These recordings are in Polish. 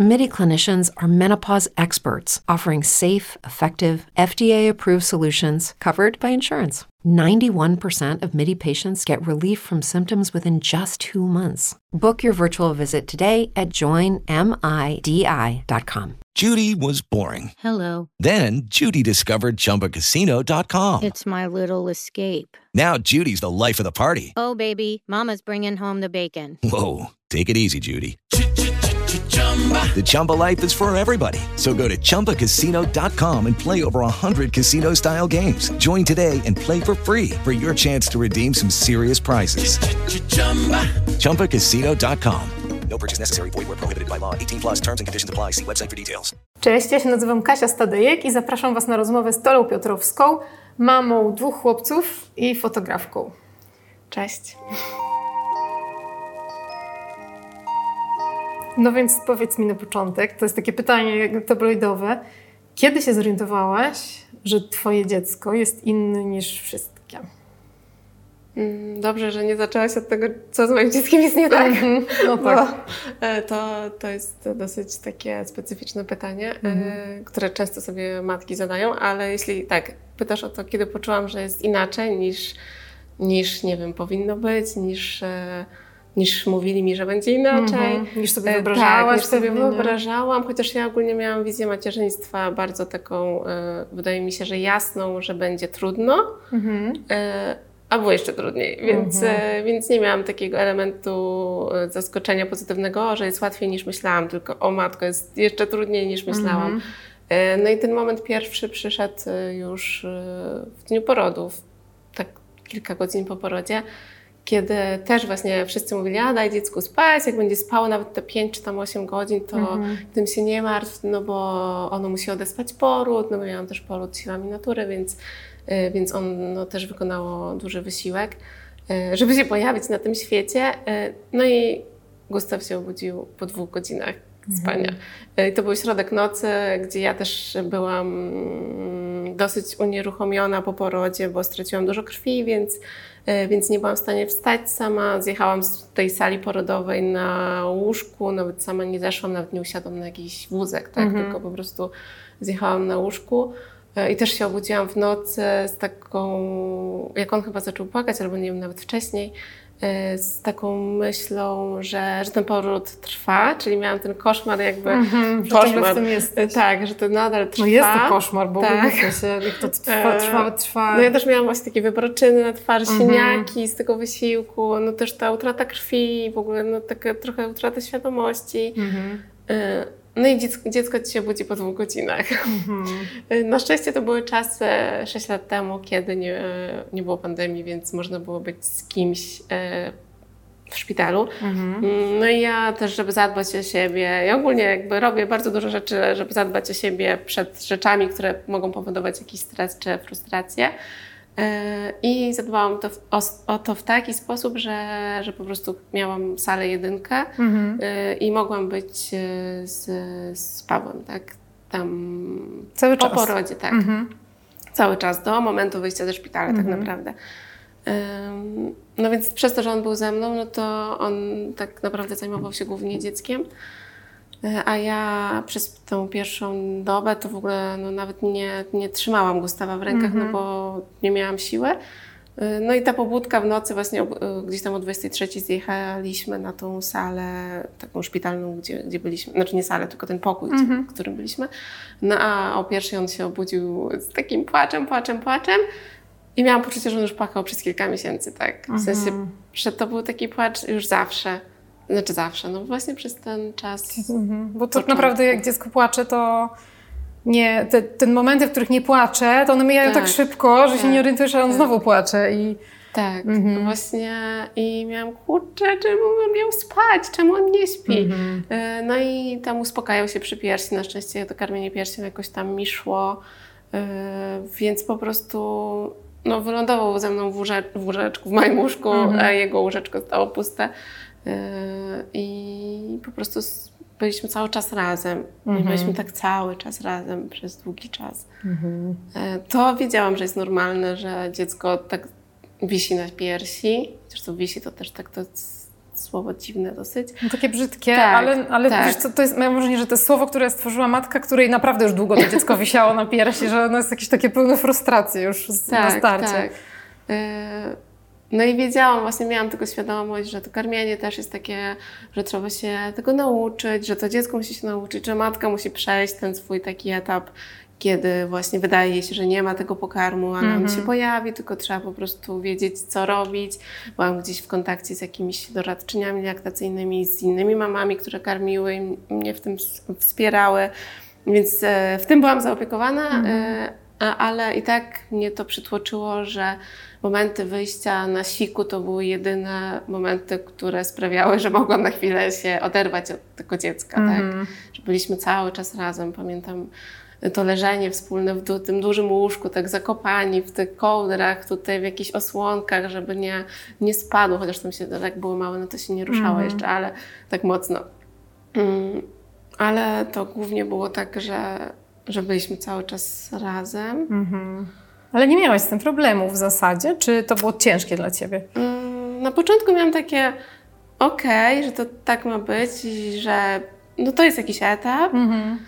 MIDI clinicians are menopause experts offering safe, effective, FDA approved solutions covered by insurance. 91% of MIDI patients get relief from symptoms within just two months. Book your virtual visit today at joinmidi.com. Judy was boring. Hello. Then Judy discovered ChumbaCasino.com. It's my little escape. Now Judy's the life of the party. Oh, baby, Mama's bringing home the bacon. Whoa, take it easy, Judy. The Chumba life is for everybody. So go to ChumbaCasino.com and play over 100 casino style games. Join today and play for free for your chance to redeem some serious prizes. ChumbaCasino.com. No purchase necessary. Void where prohibited by law. 18 plus terms and conditions apply. See website for details. Cześć, ja się nazywam Kasia Stadejek i zapraszam Was na rozmowę z Tolą Piotrowską, mamą dwóch chłopców i fotografką. Cześć. No więc powiedz mi na początek, to jest takie pytanie tabloidowe. Kiedy się zorientowałaś, że Twoje dziecko jest inne niż wszystkie? Mm, Dobrze, że nie zaczęłaś od tego, co z moim dzieckiem jest nie tak. Mhm, no tak. e, to, to jest dosyć takie specyficzne pytanie, e, Mhm. które często sobie matki zadają, ale jeśli tak, pytasz o to, kiedy poczułam, że jest inaczej niż, niż nie wiem, powinno być, niż, e, niż mówili mi, że będzie inaczej. Mhm. Niż sobie E, wyobrażałaś Tak, niż sobie wyobrażałam, chociaż ja ogólnie miałam wizję macierzyństwa bardzo taką, e, wydaje mi się, że jasną, że będzie trudno. Mhm. E, a było jeszcze trudniej, więc, e, więc nie miałam takiego elementu zaskoczenia pozytywnego, że jest łatwiej niż myślałam, tylko o matko, jest jeszcze trudniej niż myślałam. E, No i ten moment pierwszy przyszedł już w dniu porodów, tak kilka godzin po porodzie, kiedy też właśnie wszyscy mówili, a daj dziecku spać, jak będzie spało nawet te 5 czy tam 8 godzin, to tym się nie martw, no bo ono musi odespać poród, no bo miałam też poród siłami natury, więc, y, więc on no, też wykonało duży wysiłek, y, żeby się pojawić na tym świecie. Y, No i Gustaw się obudził po dwóch godzinach spania. Y, To był środek nocy, gdzie ja też byłam mm, dosyć unieruchomiona po porodzie, bo straciłam dużo krwi, więc, więc nie byłam w stanie wstać sama. Zjechałam z tej sali porodowej na łóżku, nawet sama nie zeszłam, nawet nie usiadłam na jakiś wózek, tak? tylko po prostu zjechałam na łóżku. Y, I też się obudziłam w nocy z taką, jak on chyba zaczął płakać, albo nie wiem, nawet wcześniej, z taką myślą, że, że ten poród trwa, czyli miałam ten koszmar jakby, Mhm, że tym jesteś. tak, że to nadal trwa. No jest to koszmar, bo Tak. się, jak to trwa, E, trwa, trwa. No ja też miałam właśnie takie wyporoczyny na twarzy, Mhm. siniaki z tego wysiłku, no też ta utrata krwi, w ogóle no taka trochę utrata świadomości. Mhm. E, No i dziecko, dziecko ci się budzi po dwóch godzinach. Mhm. Na szczęście to były czasy 6 lat temu, kiedy nie, nie było pandemii, więc można było być z kimś e, w szpitalu. Mhm. No i ja też, żeby zadbać o siebie, ja ogólnie jakby robię bardzo dużo rzeczy, żeby zadbać o siebie przed rzeczami, które mogą powodować jakiś stres czy frustrację. E, I zadbałam to w, o, o to w taki sposób, że, że po prostu miałam salę jedynkę Mhm. e, i mogłam być e, z, z Pawłem, tak? Tam Cały po czas. porodzie, tak Mhm. cały czas do momentu wyjścia ze szpitala tak Mhm. naprawdę. Ym, No więc przez to, że on był ze mną, no to on tak naprawdę zajmował się głównie dzieckiem. A ja przez tą pierwszą dobę to w ogóle no, nawet nie, nie trzymałam Gustawa w rękach, Mhm. no bo nie miałam siły. Y, No i ta pobudka w nocy właśnie y, gdzieś tam o 23 zjechaliśmy na tą salę taką szpitalną, gdzie, gdzie byliśmy, znaczy nie salę, tylko ten pokój, gdzie- Mhm. w którym byliśmy. No a o pierwszej on się obudził z takim płaczem, płaczem, płaczem i miałam poczucie, że on już płakał przez kilka miesięcy, tak? W sensie, Mhm. że to był taki płacz już zawsze. Znaczy zawsze, no właśnie przez ten czas. Mhm. Bo tak Początku. naprawdę jak dziecko płacze, to nie, te, te momenty, w których nie płacze, to one mijają tak, Tak. szybko, że się Tak. nie orientujesz, że on Tak. znowu płacze i Tak, Mhm. właśnie i miałam, kurczę, czemu on miał spać, czemu on nie śpi? Mhm. Y, No i tam uspokajał się przy piersi, na szczęście to karmienie piersią jakoś tam mi szło, y, więc po prostu no, wylądował ze mną w, łóże, w łóżeczku, w moim łóżku, Mhm. a jego łóżeczko stało puste i po prostu byliśmy cały czas razem. Mhm. Byliśmy tak cały czas razem przez długi czas. E, To wiedziałam, że jest normalne, że dziecko tak wisi na piersi. Chociaż to wisi to też tak to słowo dziwne dosyć. No, takie brzydkie, Tak, ale, ale tak. co, to jest, mam wrażenie, że to jest słowo, które stworzyła matka, której naprawdę już długo to dziecko wisiało na piersi, że ono jest jakieś takie pełne frustracji już z, na starcie. Tak. E, No i wiedziałam, właśnie miałam tego świadomość, że to karmienie też jest takie, że trzeba się tego nauczyć, że to dziecko musi się nauczyć, że matka musi przejść ten swój taki etap, kiedy właśnie wydaje jej się, że nie ma tego pokarmu, ale on się pojawi, tylko trzeba po prostu wiedzieć, co robić. Byłam gdzieś w kontakcie z jakimiś doradczyniami laktacyjnymi, z innymi mamami, które karmiły i mnie w tym wspierały. Więc e, w tym byłam zaopiekowana, e, a, ale i tak mnie to przytłoczyło, że momenty wyjścia na siku to były jedyne momenty, które sprawiały, że mogłam na chwilę się oderwać od tego dziecka. Tak? Że byliśmy cały czas razem. Pamiętam to leżenie wspólne w tym dużym łóżku, tak zakopani w tych kołdrach, tutaj w jakichś osłonkach, żeby nie, nie spadło, chociaż tam się tak było małe, no to się nie ruszało jeszcze, ale tak mocno. Mm, ale to głównie było tak, że, że byliśmy cały czas razem. Ale nie miałaś z tym problemu w zasadzie? Czy to było ciężkie dla ciebie? Mm, Na początku miałam takie okej, że to tak ma być że no to jest jakiś etap, Mhm.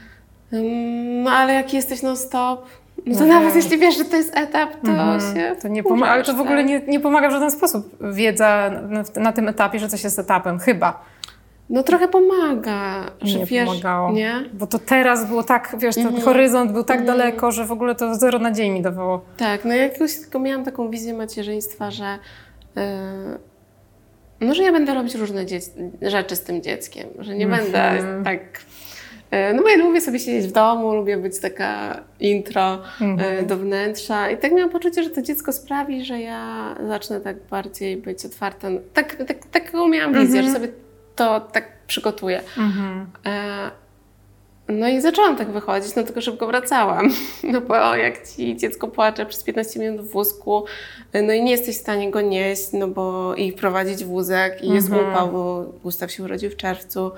Mm, no ale jak jesteś non stop, no to No nawet jeśli wiesz, że to jest etap, to się To nie pomaga, ale to w ogóle tak? nie, nie pomaga w żaden sposób wiedza na, na tym etapie, że coś jest etapem. Chyba. No trochę pomaga, że nie wiesz, pomagało. nie? Mhm. Bo to teraz było tak, wiesz, ten horyzont był tak daleko, że w ogóle to zero nadziei mi dawało. Tak, no ja jakoś tylko miałam taką wizję macierzyństwa, że yy, no, że ja będę robić różne rzeczy z tym dzieckiem, że nie będę tak... yy, No bo ja lubię sobie siedzieć w domu, lubię być taka intro yy, do wnętrza i tak miałam poczucie, że to dziecko sprawi, że ja zacznę tak bardziej być otwarta. Tak, tak, taką miałam wizję, że sobie to tak przygotuję. E, No i zaczęłam tak wychodzić, no tylko szybko wracałam. No bo jak ci dziecko płacze przez 15 minut w wózku, no i nie jesteś w stanie go nieść, no bo i prowadzić wózek i jest upał, bo Gustaw się urodził w czerwcu,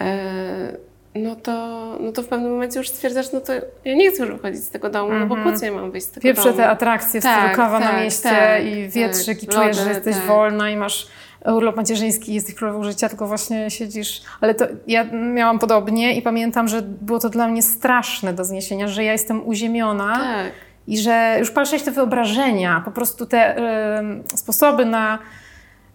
e, no to, no to w pewnym momencie już stwierdzasz, no to ja nie chcę już wychodzić z tego domu, no bo po co ja mam wyjść z tego Pierwsze domu? te atrakcje, Tak, tak, kawa na tak, mieście tak, i wietrzyk tak, i czujesz, że jesteś tak. wolna i masz urlop macierzyński, jesteś królową życia, tylko właśnie siedzisz. Ale to ja miałam podobnie i pamiętam, że było to dla mnie straszne do zniesienia, że ja jestem uziemiona. Tak. I że już patrzeć te wyobrażenia, po prostu te em, sposoby na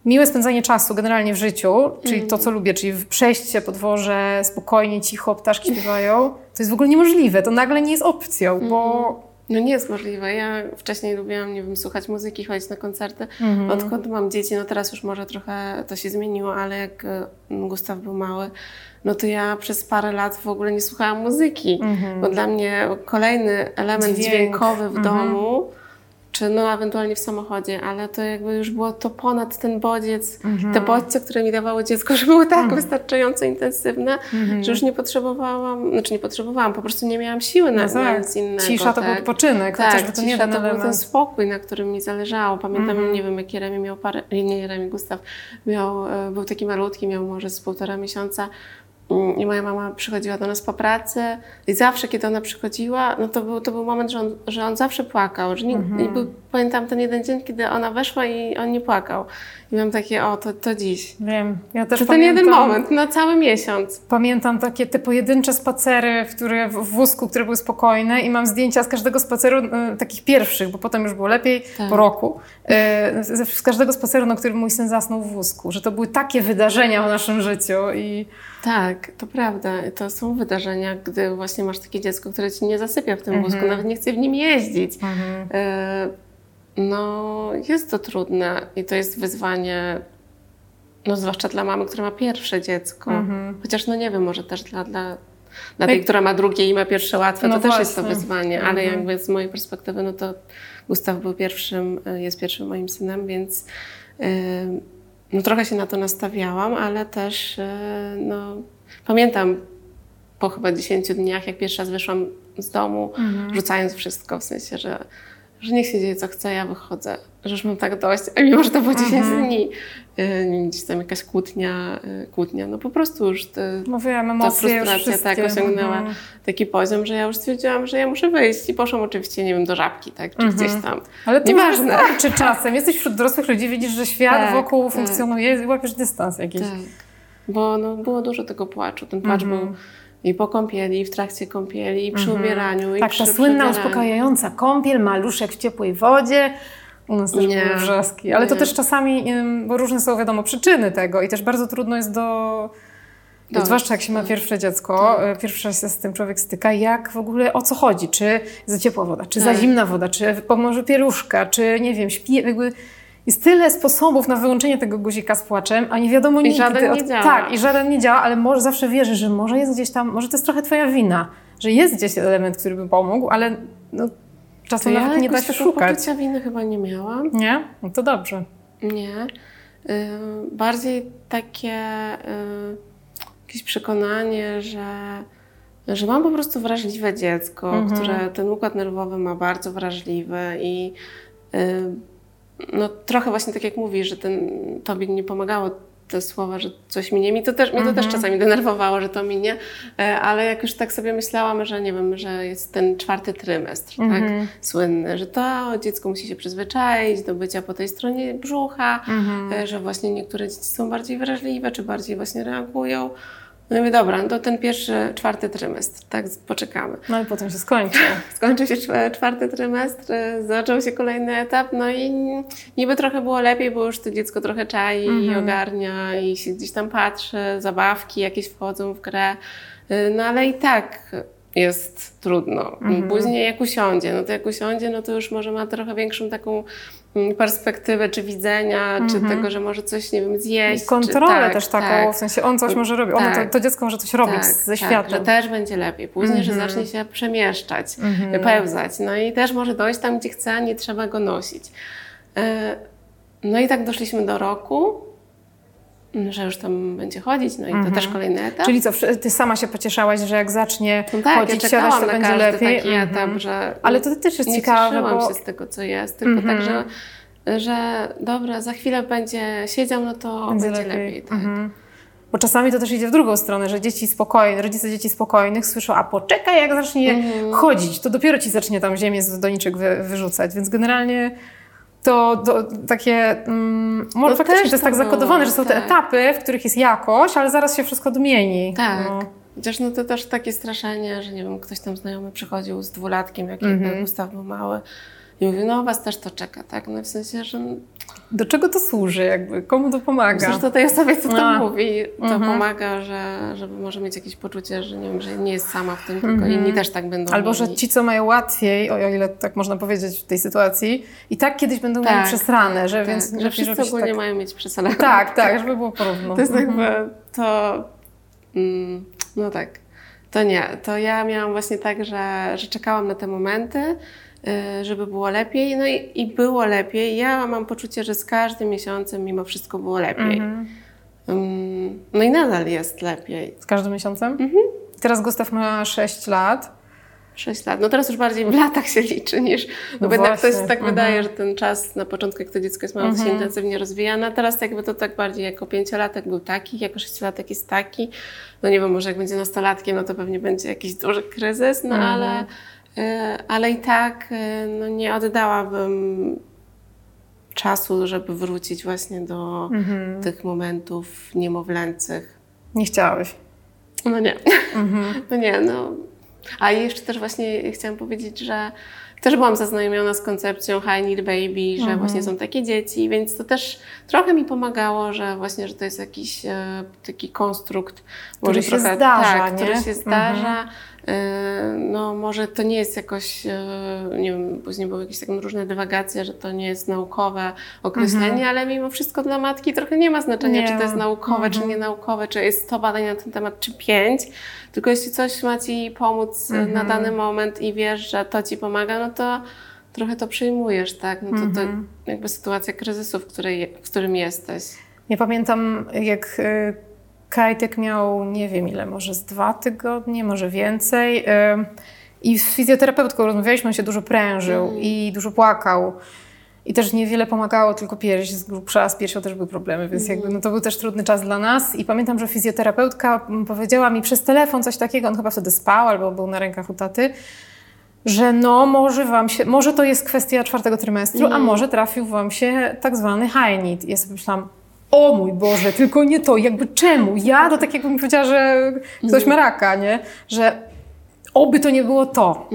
miłe spędzanie czasu generalnie w życiu, czyli to, co lubię, czyli przejście po dworze, spokojnie, cicho, ptaszki śpiewają, to jest w ogóle niemożliwe. To nagle nie jest opcją, bo No nie jest możliwe. Ja wcześniej lubiłam, nie wiem, słuchać muzyki, chodzić na koncerty. Mhm. Odkąd mam dzieci, no teraz już może trochę to się zmieniło, ale jak e, Gustaw był mały, no to ja przez parę lat w ogóle nie słuchałam muzyki, bo dla mnie kolejny element Mhm. Dźwięk. dźwiękowy w Mhm. domu, czy no ewentualnie w samochodzie, ale to jakby już było to ponad ten bodziec, Mhm. te bodźce, które mi dawało dziecko, że były tak wystarczająco intensywne, Mhm. że już nie potrzebowałam, znaczy nie potrzebowałam, po prostu nie miałam siły na, no tak, nic innego. cisza to tak. był odpoczynek, Tak, chociażby to nie cisza ten to był ten element. spokój, na którym mi zależało. Pamiętam, Mhm. nie wiem, jak Jeremi miał parę, nie Jeremi, Gustaw miał, e, był taki malutki, miał może z półtora miesiąca i moja mama przychodziła do nas po pracy i zawsze, kiedy ona przychodziła, no to był, to był moment, że on, że on zawsze płakał. Że nie, Mhm. był, pamiętam ten jeden dzień, kiedy ona weszła i on nie płakał. I mam takie, o, to, to dziś. Wiem, ja też To ten pamiętam, jeden moment, na cały miesiąc. Pamiętam takie te pojedyncze spacery, w, które, w wózku, które były spokojne i mam zdjęcia z każdego spaceru, e, takich pierwszych, bo potem już było lepiej, Tak. po roku, e, z, z każdego spaceru, na którym mój syn zasnął w wózku, że to były takie wydarzenia w naszym życiu i Tak, to prawda. To są wydarzenia, gdy właśnie masz takie dziecko, które ci nie zasypia w tym wózku, nawet nie chce w nim jeździć. E, No, jest to trudne i to jest wyzwanie, no zwłaszcza dla mamy, która ma pierwsze dziecko. Chociaż no nie wiem, może też dla, dla, dla tej, która ma drugie i ma pierwsze łatwe, No to też jest to właśnie. wyzwanie, ale jakby z mojej perspektywy, no to Gustaw był pierwszym, e, jest pierwszym moim synem, więc e, no trochę się na to nastawiałam, ale też e, no, pamiętam po chyba 10 dniach, jak pierwszy raz wyszłam z domu, rzucając wszystko, w sensie, że że niech się dzieje co chce, ja wychodzę, że już mam tak dość, a mimo, że to było 10 Mhm. dni, yy, gdzieś tam jakaś kłótnia, yy, kłótnia, no po prostu już te, No wiem, ta emocje już frustracja tak osiągnęła Mhm. taki poziom, że ja już stwierdziłam, że ja muszę wyjść i poszłam oczywiście, nie wiem, do żabki, tak, czy Mhm. gdzieś tam. Ale to Nieważne. wystarczy czasem. Jesteś wśród dorosłych ludzi, widzisz, że świat Tak, wokół tak. funkcjonuje i łapiesz dystans jakiś. Tak, bo no, było dużo tego płaczu. Ten płacz Mhm. był i po kąpieli, i w trakcie kąpieli, i przy ubieraniu, i Tak, przy ta słynna, przebieraniu. uspokajająca kąpiel, maluszek w ciepłej wodzie. U nas też Nie. były wrzaski. Ale to Nie. też czasami, bo różne są wiadomo przyczyny tego i też bardzo trudno jest do... Zwłaszcza jak się ma tak. pierwsze dziecko, y, pierwszy raz się z tym człowiek styka, jak w ogóle o co chodzi? Czy za ciepła woda, czy za Tak. zimna woda, czy pomoże pieluszka, czy nie wiem, śpi, jakby jest tyle sposobów na wyłączenie tego guzika z płaczem, a nie wiadomo I nigdy. żaden nie działa. Tak, i żaden nie działa, ale może zawsze wierzysz, że może jest gdzieś tam, może to jest trochę twoja wina, że jest gdzieś element, który by pomógł, ale no, czasem ja nawet nie da się szukać. poczucia winy chyba nie miałam. Nie? No to dobrze. Nie. Y, bardziej takie y, jakieś przekonanie, że, że mam po prostu wrażliwe dziecko, Mhm. które ten układ nerwowy ma bardzo wrażliwy i y, no, trochę właśnie tak jak mówisz, że ten, tobie nie pomagało te słowa, że coś minie. Mi to też, mnie to też czasami denerwowało, że to minie, e, ale jak już tak sobie myślałam, że nie wiem, że jest ten czwarty trymestr, tak, słynny, że to dziecko musi się przyzwyczaić do bycia po tej stronie brzucha, e, że właśnie niektóre dzieci są bardziej wrażliwe, czy bardziej właśnie reagują. No i mówię, dobra, no to ten pierwszy, czwarty trymestr, tak, poczekamy. No i potem się skończy. Skończył się czw- czwarty trymestr, zaczął się kolejny etap, no i niby trochę było lepiej, bo już to dziecko trochę czai i ogarnia i się gdzieś tam patrzy, zabawki jakieś wchodzą w grę, E, no ale i tak jest trudno. Później jak usiądzie, no to jak usiądzie, no to już może ma trochę większą taką mm, perspektywę, czy widzenia, czy tego, że może coś, nie wiem, zjeść. I kontrolę tak, też taką, tak. w sensie on coś może robić, ono, to, Tak. to dziecko może coś robić Tak, ze tak, światem. że też będzie lepiej. Później, że zacznie się przemieszczać, pełzać. No i też może dojść tam, gdzie chce, nie trzeba go nosić. E, No i tak doszliśmy do roku, że już tam będzie chodzić, no i to też kolejny etap. Czyli co, ty sama się pocieszałaś, że jak zacznie no tak, chodzić, ja czekałam to na będzie lepiej. taki Mhm. etap, że Ale to też jest nie ciekawe, cieszyłam bo- się z tego, co jest, tylko tak, że, że dobra, za chwilę będzie siedział, no to będzie, lepiej. tak. Mhm. Bo czasami to też idzie w drugą stronę, że dzieci spokojne, rodzice dzieci spokojnych słyszą, a poczekaj, jak zacznie Mhm. chodzić, to dopiero ci zacznie tam ziemię z doniczek wy, wyrzucać. Więc generalnie to do, takie, mm, może No faktycznie to jest to tak zakodowane, że są te tak. etapy, w których jest jakość, ale zaraz się wszystko odmieni. Tak. No. Chociaż no to też takie straszenie, że nie wiem, ktoś tam znajomy przychodził z dwulatkiem, jak Mhm. Gustaw był mały i mówił, no was też to czeka, tak? No w sensie, że Do czego to służy jakby? Komu to pomaga? zresztą tej osobie, co to A. mówi, to Mhm. pomaga, że żeby może mieć jakieś poczucie, że nie wiem, że nie jest sama w tym, tylko inni też tak będą Mhm. Albo, że mieli. ci, co mają łatwiej, o ile tak można powiedzieć w tej sytuacji, i tak kiedyś będą mieli przesrane, że tak, więc że lepiej wszyscy ogólnie tak. mają mieć przesalane. Tak, tak, żeby było porówno. To jest jakby to. Mm, no tak. To nie. To ja miałam właśnie tak, że, że czekałam na te momenty, żeby było lepiej. No i, i było lepiej. Ja mam poczucie, że z każdym miesiącem mimo wszystko było lepiej. Mm, no i nadal jest lepiej. Z każdym miesiącem? Mhm. Teraz Gustaw ma 6 lat. 6 lat. No teraz już bardziej w latach się liczy niż. No, No bo jednak to jest tak mhm. wydaje, że ten czas na początku, jak to dziecko jest mało, to się intensywnie rozwija. No a teraz jakby to tak bardziej jako pięciolatek był taki, jako sześciolatek jest taki. No nie wiem, może jak będzie nastolatkiem, no to pewnie będzie jakiś duży kryzys, no Mhm. ale, y, ale i tak y, no nie oddałabym czasu, żeby wrócić właśnie do Mhm. tych momentów niemowlęcych. Nie chciałeś. No nie. Mhm. No nie, no. A jeszcze też właśnie chciałam powiedzieć, że też byłam zaznajomiona z koncepcją High Need Baby, że Mhm. właśnie są takie dzieci, więc to też trochę mi pomagało, że właśnie, że to jest jakiś e, taki konstrukt, Który się zdarza, tak, nie? który się Mhm. zdarza. E, no może to nie jest jakoś, e, nie wiem, później były jakieś takie różne dywagacje, że to nie jest naukowe określenie, ale mimo wszystko dla matki trochę nie ma znaczenia, Mhm. Nie czy to jest naukowe, czy nie naukowe, czy jest 100 badań na ten temat, czy 5. Tylko jeśli coś ma Ci pomóc e, na dany moment i wiesz, że to Ci pomaga, no to trochę to przyjmujesz, tak? No to, to jakby sytuacja kryzysu, w, której, w którym jesteś. Ja pamiętam, jak Kajtek miał, nie wiem ile, może z dwa tygodnie, może więcej. I z fizjoterapeutką rozmawialiśmy, on się dużo prężył i dużo płakał. I też niewiele pomagało, tylko pierś z grubsza, z piersią też były problemy, więc jakby no to był też trudny czas dla nas. I pamiętam, że fizjoterapeutka mm, powiedziała mi przez telefon coś takiego, on chyba wtedy spał albo był na rękach u taty, że no może wam się, może to jest kwestia czwartego trymestru, a może trafił wam się tak zwany high need. I ja sobie myślałam, o mój Boże, tylko nie to, jakby czemu? Ja to tak jakbym powiedziała, że ktoś ma raka, nie? Że oby to nie było to.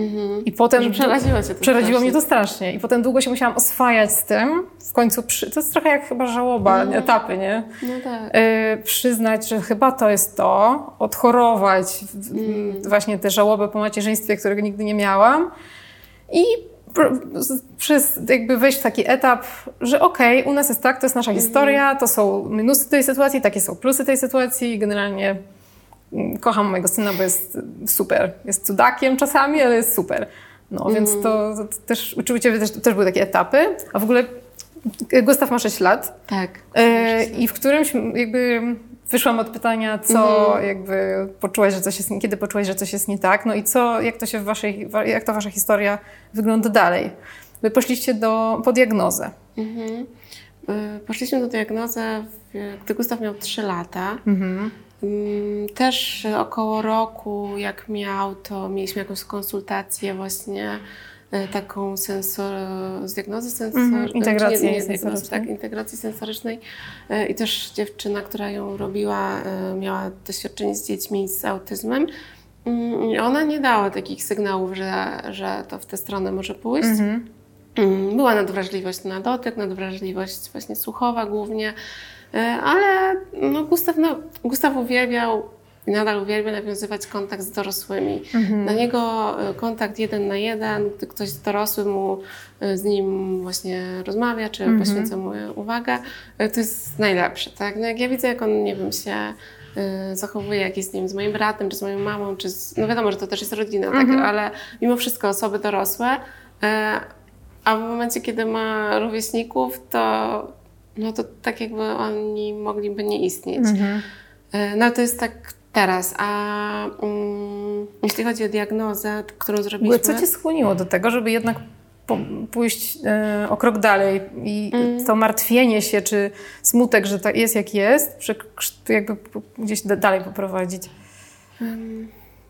I potem Że przeraziło cię to Przeraziło strasznie. mnie to strasznie. I potem długo się musiałam oswajać z tym. W końcu, przy... to jest trochę jak chyba żałoba, etapy, nie? No tak. Y, przyznać, że chyba to jest to, odchorować Mm. właśnie tę żałobę po macierzyństwie, którego nigdy nie miałam i przez jakby wejść w taki etap, że okej, u nas jest tak, to jest nasza Mhm. historia, to są minusy tej sytuacji, takie są plusy tej sytuacji generalnie mm, kocham mojego syna, bo jest super. Jest cudakiem czasami, ale jest super. No, więc Mhm. to, to też, u Ciebie też, też były takie etapy, a w ogóle Gustaw ma 6 lat. Tak. E, I w którymś jakby wyszłam od pytania, co Mhm. jakby poczułaś, że coś jest, kiedy poczułaś, że coś jest nie tak, no i co, jak to się w waszej, wa- jak ta wasza historia wygląda dalej. Wy poszliście do, po diagnozę. Mhm. Y, Poszliśmy do diagnozy, gdy Gustaw miał 3 lata. Mhm. Mm, Też około roku, jak miał, to mieliśmy jakąś konsultację właśnie taką sensor, z diagnozy sensorycznej. Mhm, integracji nie, nie diagnozy, sensorycznej. tak, integracji sensorycznej. Y, I też dziewczyna, która ją robiła, miała doświadczenie z dziećmi z autyzmem. Mm, i Ona nie dała takich sygnałów, że, że to w tę stronę może pójść. Mhm. Mm, Była nadwrażliwość na dotyk, nadwrażliwość właśnie słuchowa głównie, ale no Gustaw, no, Gustaw uwielbiał i nadal uwielbia nawiązywać kontakt z dorosłymi. Dla niego y, kontakt jeden na jeden, gdy ktoś dorosły mu y, z nim właśnie rozmawia, czy poświęca mu uwagę, y, to jest najlepsze. Tak? No jak ja widzę, jak on, nie wiem, się zachowuje, jak jest, nie wiem, z moim bratem, czy z moją mamą, czy z, no wiadomo, że to też jest rodzina, tak? ale mimo wszystko osoby dorosłe, a w momencie, kiedy ma rówieśników, to, no to tak jakby oni mogliby nie istnieć. E, No to jest tak teraz. A mm, jeśli chodzi o diagnozę, którą zrobiliśmy... co cię skłoniło do tego, żeby jednak pójść e, o krok dalej i Mm. to martwienie się, czy smutek, że tak jest jak jest, jakby gdzieś da- dalej poprowadzić?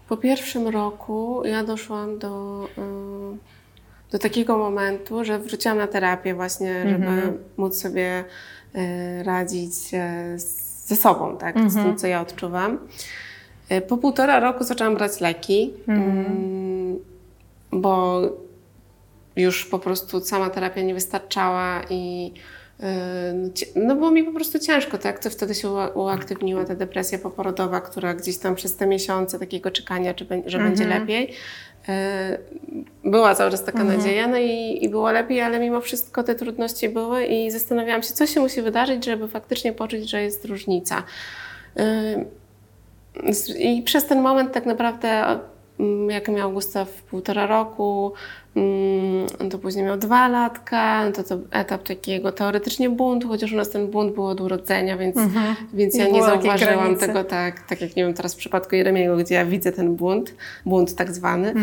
Po pierwszym roku ja doszłam do, y, do takiego momentu, że wróciłam na terapię właśnie, żeby móc sobie y, radzić e, z- ze sobą, tak, z tym, co ja odczuwam. Y, Po półtora roku zaczęłam brać leki, mm, bo już po prostu sama terapia nie wystarczała i yy, no no było mi po prostu ciężko, tak? To wtedy się ua- uaktywniła ta depresja poporodowa, która gdzieś tam przez te miesiące takiego czekania, czy, że będzie lepiej, yy, była cały czas taka nadzieja, no i, i było lepiej, ale mimo wszystko te trudności były i zastanawiałam się, co się musi wydarzyć, żeby faktycznie poczuć, że jest różnica. I przez ten moment tak naprawdę, jak miał Gustaw półtora roku, mm, to później miał dwa latka, to to etap takiego teoretycznie buntu, chociaż u nas ten bunt był od urodzenia, więc, więc ja Nie nie zauważyłam tego tak, tak jak nie wiem teraz w przypadku Jeremiego, gdzie ja widzę ten bunt, bunt tak zwany.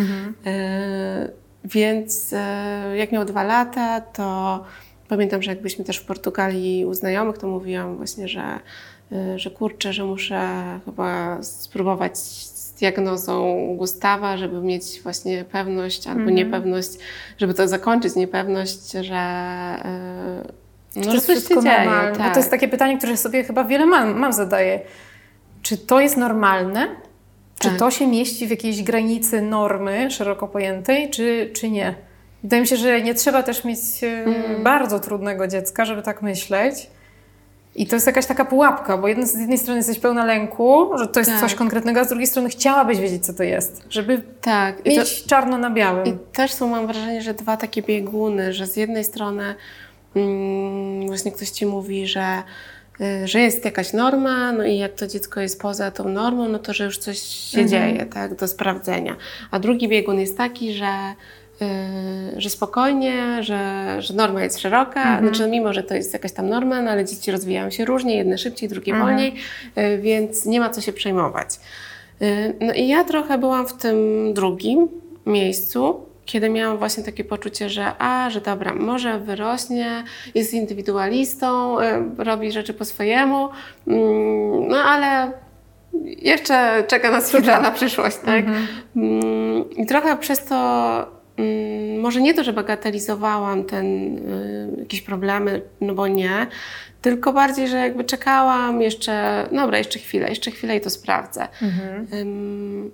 E, więc e, jak miał dwa lata, to pamiętam, że jak byliśmy też w Portugalii u znajomych, to mówiłam właśnie, że, e, że kurczę, że muszę chyba spróbować diagnozą Gustawa, żeby mieć właśnie pewność albo niepewność, żeby to zakończyć niepewność, że, e, no, to że jest coś się dzieje. Tak. to jest takie pytanie, które sobie chyba wiele mam, mam zadaje. Czy to jest normalne? Czy Tak. to się mieści w jakiejś granicy normy szeroko pojętej, czy, czy nie? Wydaje mi się, że nie trzeba też mieć e, Mm. bardzo trudnego dziecka, żeby tak myśleć. I to jest jakaś taka pułapka, bo jedno, z jednej strony jesteś pełna lęku, że to jest Tak. coś konkretnego, a z drugiej strony chciałabyś wiedzieć, co to jest, żeby tak. I to- mieć czarno na białym. I też są, mam wrażenie, że dwa takie bieguny, że z jednej strony mm, właśnie ktoś ci mówi, że, y, że jest jakaś norma, no i jak to dziecko jest poza tą normą, no to że już coś się dzieje, tak, do sprawdzenia. A drugi biegun jest taki, że że spokojnie, że, że norma jest szeroka, znaczy mimo, że to jest jakaś tam norma, no ale dzieci rozwijają się różnie, jedne szybciej, drugie wolniej, y, więc nie ma co się przejmować. Y, No i ja trochę byłam w tym drugim, miejscu, kiedy miałam właśnie takie poczucie, że a, że dobra, może wyrośnie, jest indywidualistą, y, robi rzeczy po swojemu, mm, no ale jeszcze czeka nas na przyszłość, tak? Mm, I trochę przez to może nie to, że bagatelizowałam ten, y, jakieś problemy, no bo nie, tylko bardziej, że jakby czekałam jeszcze, dobra, jeszcze chwilę, jeszcze chwilę i to sprawdzę. Ym,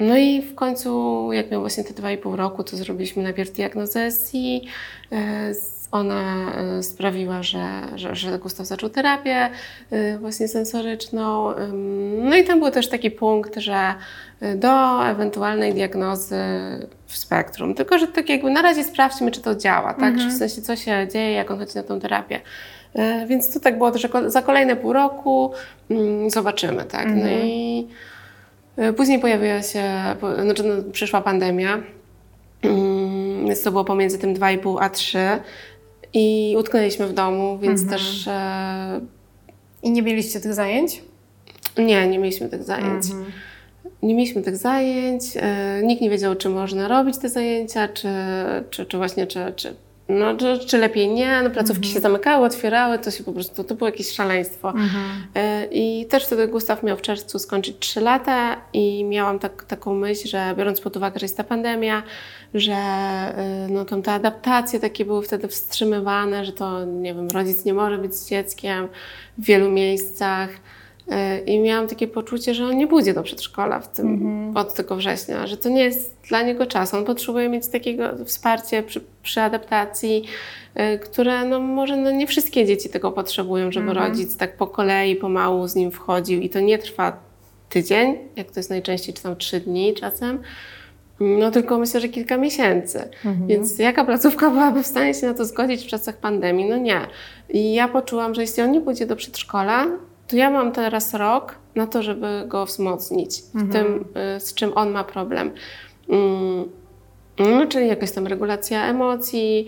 no i w końcu, jak miał właśnie te dwa i pół roku, to zrobiliśmy najpierw diagnozę SI. Z- Ona e, sprawiła, że, że, że Gustaw zaczął terapię e, właśnie sensoryczną. No i tam był też taki punkt, że e, do ewentualnej diagnozy w spektrum. Tylko, że tak jakby na razie sprawdźmy, czy to działa, tak? Czy w sensie, co się dzieje, jak on chodzi na tą terapię. Więc to tak było, że za kolejne pół roku zobaczymy, tak? No i E, Później pojawiła się, znaczy no, przyszła pandemia, więc to było pomiędzy tym 2,5 a 3 i utknęliśmy w domu, więc też e, I nie mieliście tych zajęć? nie, nie mieliśmy tych zajęć. Nie mieliśmy tych zajęć, e, nikt nie wiedział, czy można robić te zajęcia, czy, czy, czy właśnie, czy, czy, no, czy, czy lepiej nie. No, placówki się zamykały, otwierały, to się po prostu, to było jakieś szaleństwo. E, I też wtedy Gustaw miał w czerwcu skończyć 3 lata i miałam tak, taką myśl, że biorąc pod uwagę, że jest ta pandemia, że e, no, tam te adaptacje takie były wtedy wstrzymywane, że to, nie wiem, rodzic nie może być z dzieckiem w wielu miejscach. E, I miałam takie poczucie, że on nie pójdzie do przedszkola w tym, od tego września, że to nie jest dla niego czas. On potrzebuje mieć takiego wsparcie przy, przy adaptacji, e, które no, może no, nie wszystkie dzieci tego potrzebują, żeby rodzic tak po kolei, pomału z nim wchodził i to nie trwa tydzień, jak to jest najczęściej, czy tam trzy dni czasem, no tylko myślę, że kilka miesięcy. Więc jaka placówka byłaby w stanie się na to zgodzić w czasach pandemii? No nie. I ja poczułam, że jeśli on nie pójdzie do przedszkola, to ja mam teraz rok na to, żeby go wzmocnić w tym, y, z czym on ma problem. Mm, No, czyli jakaś tam regulacja emocji,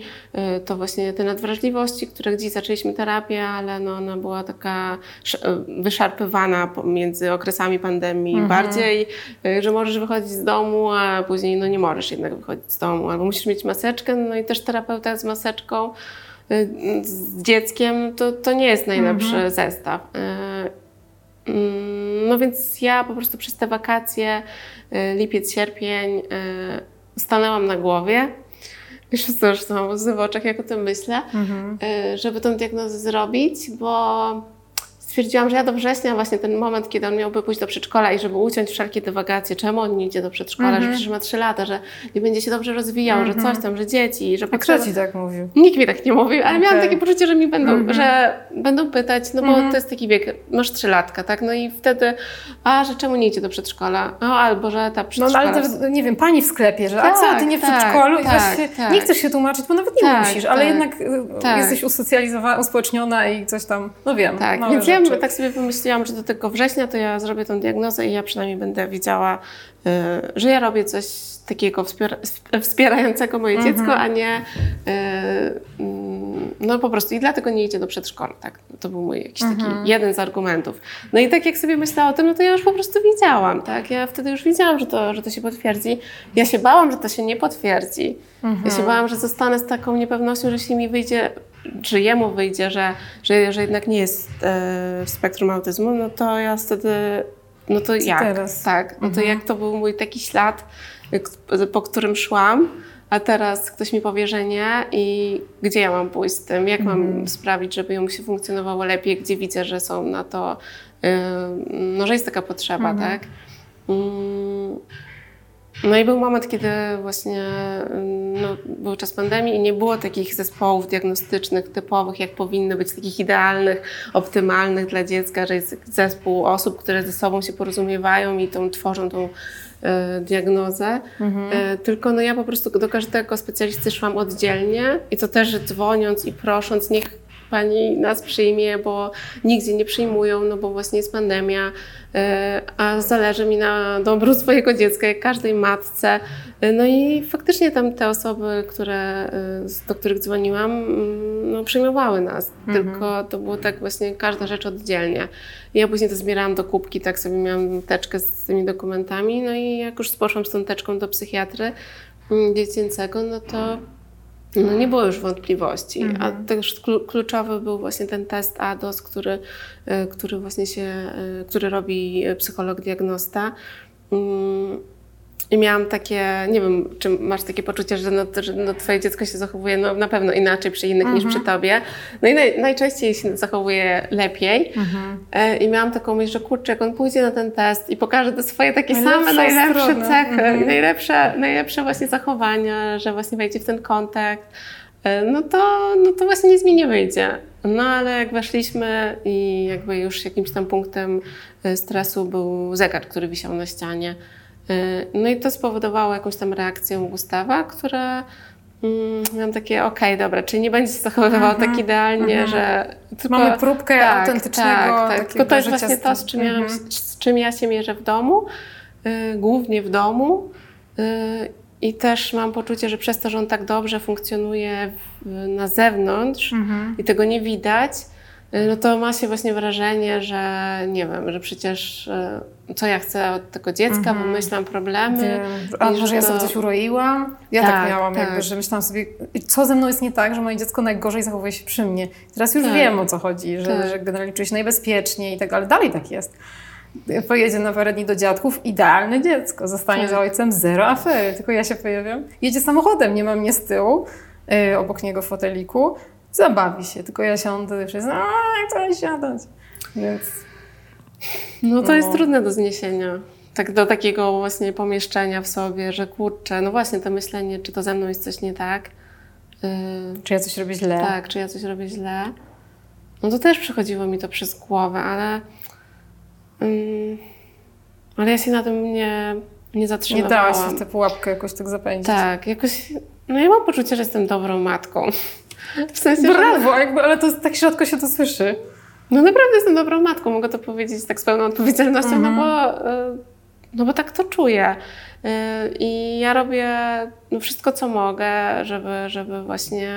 y, to właśnie te nadwrażliwości, które gdzieś zaczęliśmy terapię, ale no ona była taka y, wyszarpywana pomiędzy okresami pandemii. Bardziej, y, że możesz wychodzić z domu, a później no nie możesz jednak wychodzić z domu, albo musisz mieć maseczkę, no i też terapeuta z maseczką z dzieckiem, to, to nie jest najlepszy zestaw. Y, Mm, No więc ja po prostu przez te wakacje, y, lipiec, sierpień, y, stanęłam na głowie. Już zresztą łzy w oczach, jak o tym myślę, y, żeby tą diagnozę zrobić, bo stwierdziłam, że ja do września, właśnie ten moment, kiedy on miałby pójść do przedszkola i żeby uciąć wszelkie dywagacje, czemu on nie idzie do przedszkola, że przecież ma trzy lata, że nie będzie się dobrze rozwijał, że coś tam, że dzieci, że A kto ci tak mówił? Nikt mi tak nie mówił, ale miałam Okej. takie poczucie, że mi będą, że będą pytać, no bo to jest taki wiek, masz trzylatka, tak? No i wtedy, a że czemu nie idzie do przedszkola? O, albo że ta No, przedszkola... no ale to, nie wiem, pani w sklepie, że a Tak, co, ty nie w tak, przedszkolu? I tak, właśnie tak. nie chcesz się tłumaczyć, bo nawet nie Tak, musisz, ale tak, jednak y, jesteś usocjalizowana, uspołeczniona i coś tam, no wiem. Tak, więc ja rzeczy. tak sobie wymyśliłam, że do tego września to ja zrobię tą diagnozę i ja przynajmniej będę wiedziała, y, że ja robię coś takiego wspiera, sp- wspierającego moje Mhm. dziecko, a nie y, mm, no po prostu i dlatego nie idzie do przedszkola, tak? To był mój jakiś Mhm. taki jeden z argumentów. No i tak jak sobie myślałam o tym, no to ja już po prostu wiedziałam, tak? Ja wtedy już wiedziałam, że to, że to się potwierdzi. Ja się bałam, że to się nie potwierdzi. Ja Mhm. się bałam, że zostanę z taką niepewnością, że jeśli mi wyjdzie, czy jemu wyjdzie, że, że, że jednak nie jest e, w spektrum autyzmu, no to ja wtedy, no to jak? teraz? Tak, no to jak to był mój taki ślad, po którym szłam, a teraz ktoś mi powie, że nie i gdzie ja mam pójść z tym, jak mam sprawić, żeby mu się funkcjonowało lepiej, gdzie widzę, że są na to, y, no że jest taka potrzeba, tak? No i był moment, kiedy właśnie mm, no, był czas pandemii i nie było takich zespołów diagnostycznych typowych, jak powinny być, takich idealnych, optymalnych dla dziecka, że jest zespół osób, które ze sobą się porozumiewają i tą, tworzą tą e, diagnozę. E, tylko no ja po prostu do każdego specjalisty szłam oddzielnie i to też dzwoniąc i prosząc, niech pani nas przyjmie, bo nigdzie nie przyjmują, no bo właśnie jest pandemia, e, a zależy mi na dobru swojego dziecka, jak każdej matce. E, no i faktycznie tam te osoby, które, e, do których dzwoniłam, mm, no, przyjmowały nas, tylko to było tak właśnie każda rzecz oddzielnie. Ja później to zbierałam do kubki, tak sobie miałam teczkę z tymi dokumentami, no i jak już poszłam z tą teczką do psychiatry mm, dziecięcego, no to no nie było już wątpliwości, a też klu- kluczowy był właśnie ten test ADOS, który, e, który właśnie się, e, który robi psycholog diagnosta. I miałam takie, nie wiem, czy masz takie poczucie, że, no, że no, twoje dziecko się zachowuje no, na pewno inaczej przy innych niż przy tobie. No i naj, najczęściej się zachowuje lepiej. E, I miałam taką myśl, że kurczę, jak on pójdzie na ten test i pokaże te swoje takie Najlepszą same, najlepsze stronę. cechy, i najlepsze, najlepsze właśnie zachowania, że właśnie wejdzie w ten kontakt, e, no to, no to właśnie nic mi nie wyjdzie. No ale jak weszliśmy i jakby już jakimś tam punktem e, stresu był zegar, który wisiał na ścianie. E, No i to spowodowało jakąś tam reakcję Gustawa, która mm, miałam takie, okej, dobra, czyli nie będzie się zachowywał tak idealnie, że... Tylko, Mhm, Mamy próbkę autentycznego tak, tak. Tylko to jest właśnie to, z czym, ja, Mhm. z czym ja się mierzę w domu, y, głównie w domu. Y, I też mam poczucie, że przez to, że on tak dobrze funkcjonuje w, na zewnątrz Mhm. i tego nie widać, y, no to ma się właśnie wrażenie, że nie wiem, że przecież y, co ja chcę od tego dziecka, wymyślam problemy. A może ja to- sobie coś uroiłam? Ja tak, Tak, miałam, tak. jakby, że myślałam sobie, co ze mną jest nie tak, że moje dziecko najgorzej zachowuje się przy mnie. Teraz już Tak. wiem, o co chodzi, że, Tak. że generalnie czuję się najbezpieczniej i tak, ale dalej tak jest. Pojedzie na parę dni do dziadków, idealne dziecko, zostanie Tak. za ojcem, zero afery, tylko ja się pojawiam. Jedzie samochodem, nie ma mnie z tyłu, y, obok niego w foteliku, zabawi się, tylko ja siądę i wszyscy, a to siadać. Więc No to jest No. trudne do zniesienia. Tak do takiego właśnie pomieszczenia w sobie, że kurczę, no właśnie to myślenie, czy to ze mną jest coś nie tak. Yy, czy ja coś robię źle? tak, czy ja coś robię źle. No to też przychodziło mi to przez głowę, ale ym, ale ja się na tym nie, nie Nie zatrzymałam. dałaś się w tę pułapkę jakoś tak zapędzić. Tak, jakoś, no ja mam poczucie, że jestem dobrą matką. W sensie, że- Brawo, jakby, ale to tak środko się to słyszy. No naprawdę jestem dobrą matką, mogę to powiedzieć tak z pełną odpowiedzialnością, Mhm. no, bo, y, no bo tak to czuję. Y, I ja robię no, wszystko, co mogę, żeby, żeby właśnie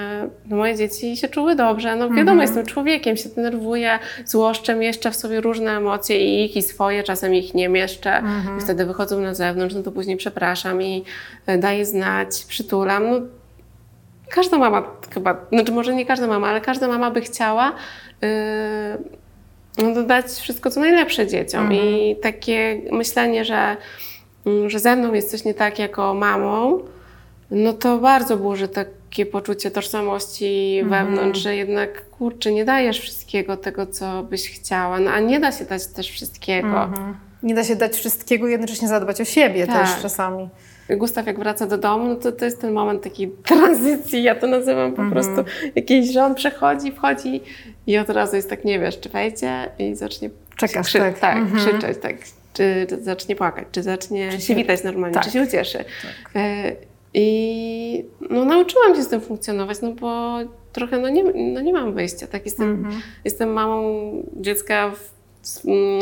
no, moje dzieci się czuły dobrze. No wiadomo, Mhm. jestem człowiekiem, się denerwuję, złoszczę, mieszczę w sobie różne emocje i ich, i swoje, czasem ich nie mieszczę. Mhm. I wtedy wychodzą na zewnątrz, no to później przepraszam i y, daję znać, przytulam. No, każda mama chyba, znaczy może nie każda mama, ale każda mama by chciała yy, no, dać wszystko co najlepsze dzieciom. I takie myślenie, że, mm, że ze mną jest coś nie tak jako mamą, no to bardzo burzy takie poczucie tożsamości wewnątrz, że jednak kurczę, nie dajesz wszystkiego tego, co byś chciała, no, a nie da się dać też wszystkiego. Nie da się dać wszystkiego i jednocześnie zadbać o siebie Tak. też czasami. Gustaw jak wraca do domu, no to to jest ten moment takiej tranzycji, ja to nazywam po prostu jakiś, że on przechodzi, wchodzi i od razu jest tak, nie wiesz, czy wejdzie i zacznie Czekasz, krzy- tak. tak Mhm. krzyczeć, tak, czy zacznie płakać, czy zacznie się witać normalnie, tak. czy się ucieszy. E, I no, nauczyłam się z tym funkcjonować, no bo trochę no nie, no nie mam wyjścia, tak, jestem, Mhm. jestem mamą dziecka w,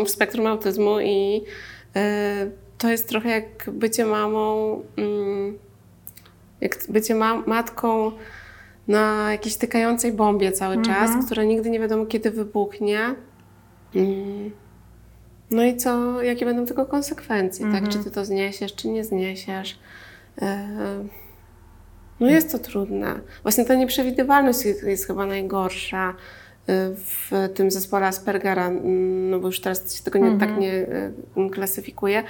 w spektrum autyzmu i e, to jest trochę jak bycie mamą, mm, jak bycie ma matką na jakiejś tykającej bombie cały czas, która nigdy nie wiadomo kiedy wybuchnie. Mm. No i co, jakie będą tego konsekwencje, tak? Czy ty to zniesiesz, czy nie zniesiesz. E, No jest to trudne. Właśnie ta nieprzewidywalność jest, chyba najgorsza e, w tym zespole Aspergera, mm, no bo już teraz się tego nie, tak nie e, klasyfikuje,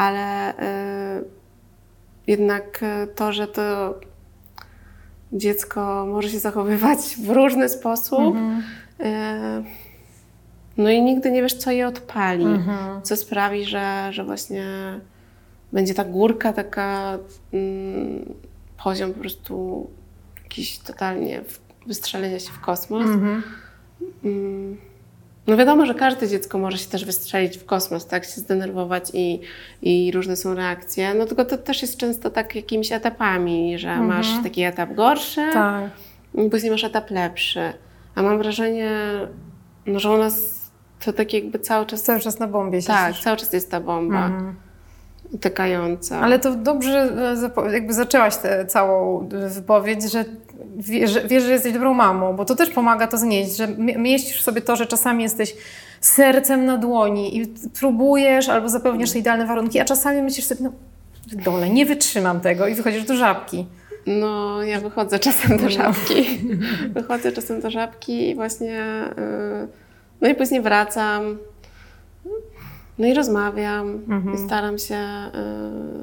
ale e, jednak e, to, że to dziecko może się zachowywać w różny sposób, e, no i nigdy nie wiesz, co je odpali, co sprawi, że, że właśnie będzie ta górka taka, mm, poziom po prostu jakiś totalnie wystrzelenia się w kosmos. Mm. No wiadomo, że każde dziecko może się też wystrzelić w kosmos, tak, się zdenerwować i, i różne są reakcje. No tylko to też jest często tak jakimiś etapami, że masz taki etap gorszy, Tak. i później masz etap lepszy. A mam wrażenie, no, że u nas to tak jakby cały czas... Cały czas na bombie się Tak, cały czas jest ta bomba tykająca. Ale to dobrze e, jakby zaczęłaś tę całą wypowiedź, że wiesz, że wiesz, że jesteś dobrą mamą, bo to też pomaga to znieść, że mi- mieścisz sobie to, że czasami jesteś sercem na dłoni i próbujesz albo zapewniasz te idealne warunki, a czasami myślisz sobie, no dole, nie wytrzymam tego i wychodzisz do żabki. No, ja wychodzę czasem do żabki. wychodzę czasem do żabki i właśnie. y, No i później wracam. No i rozmawiam. I staram się,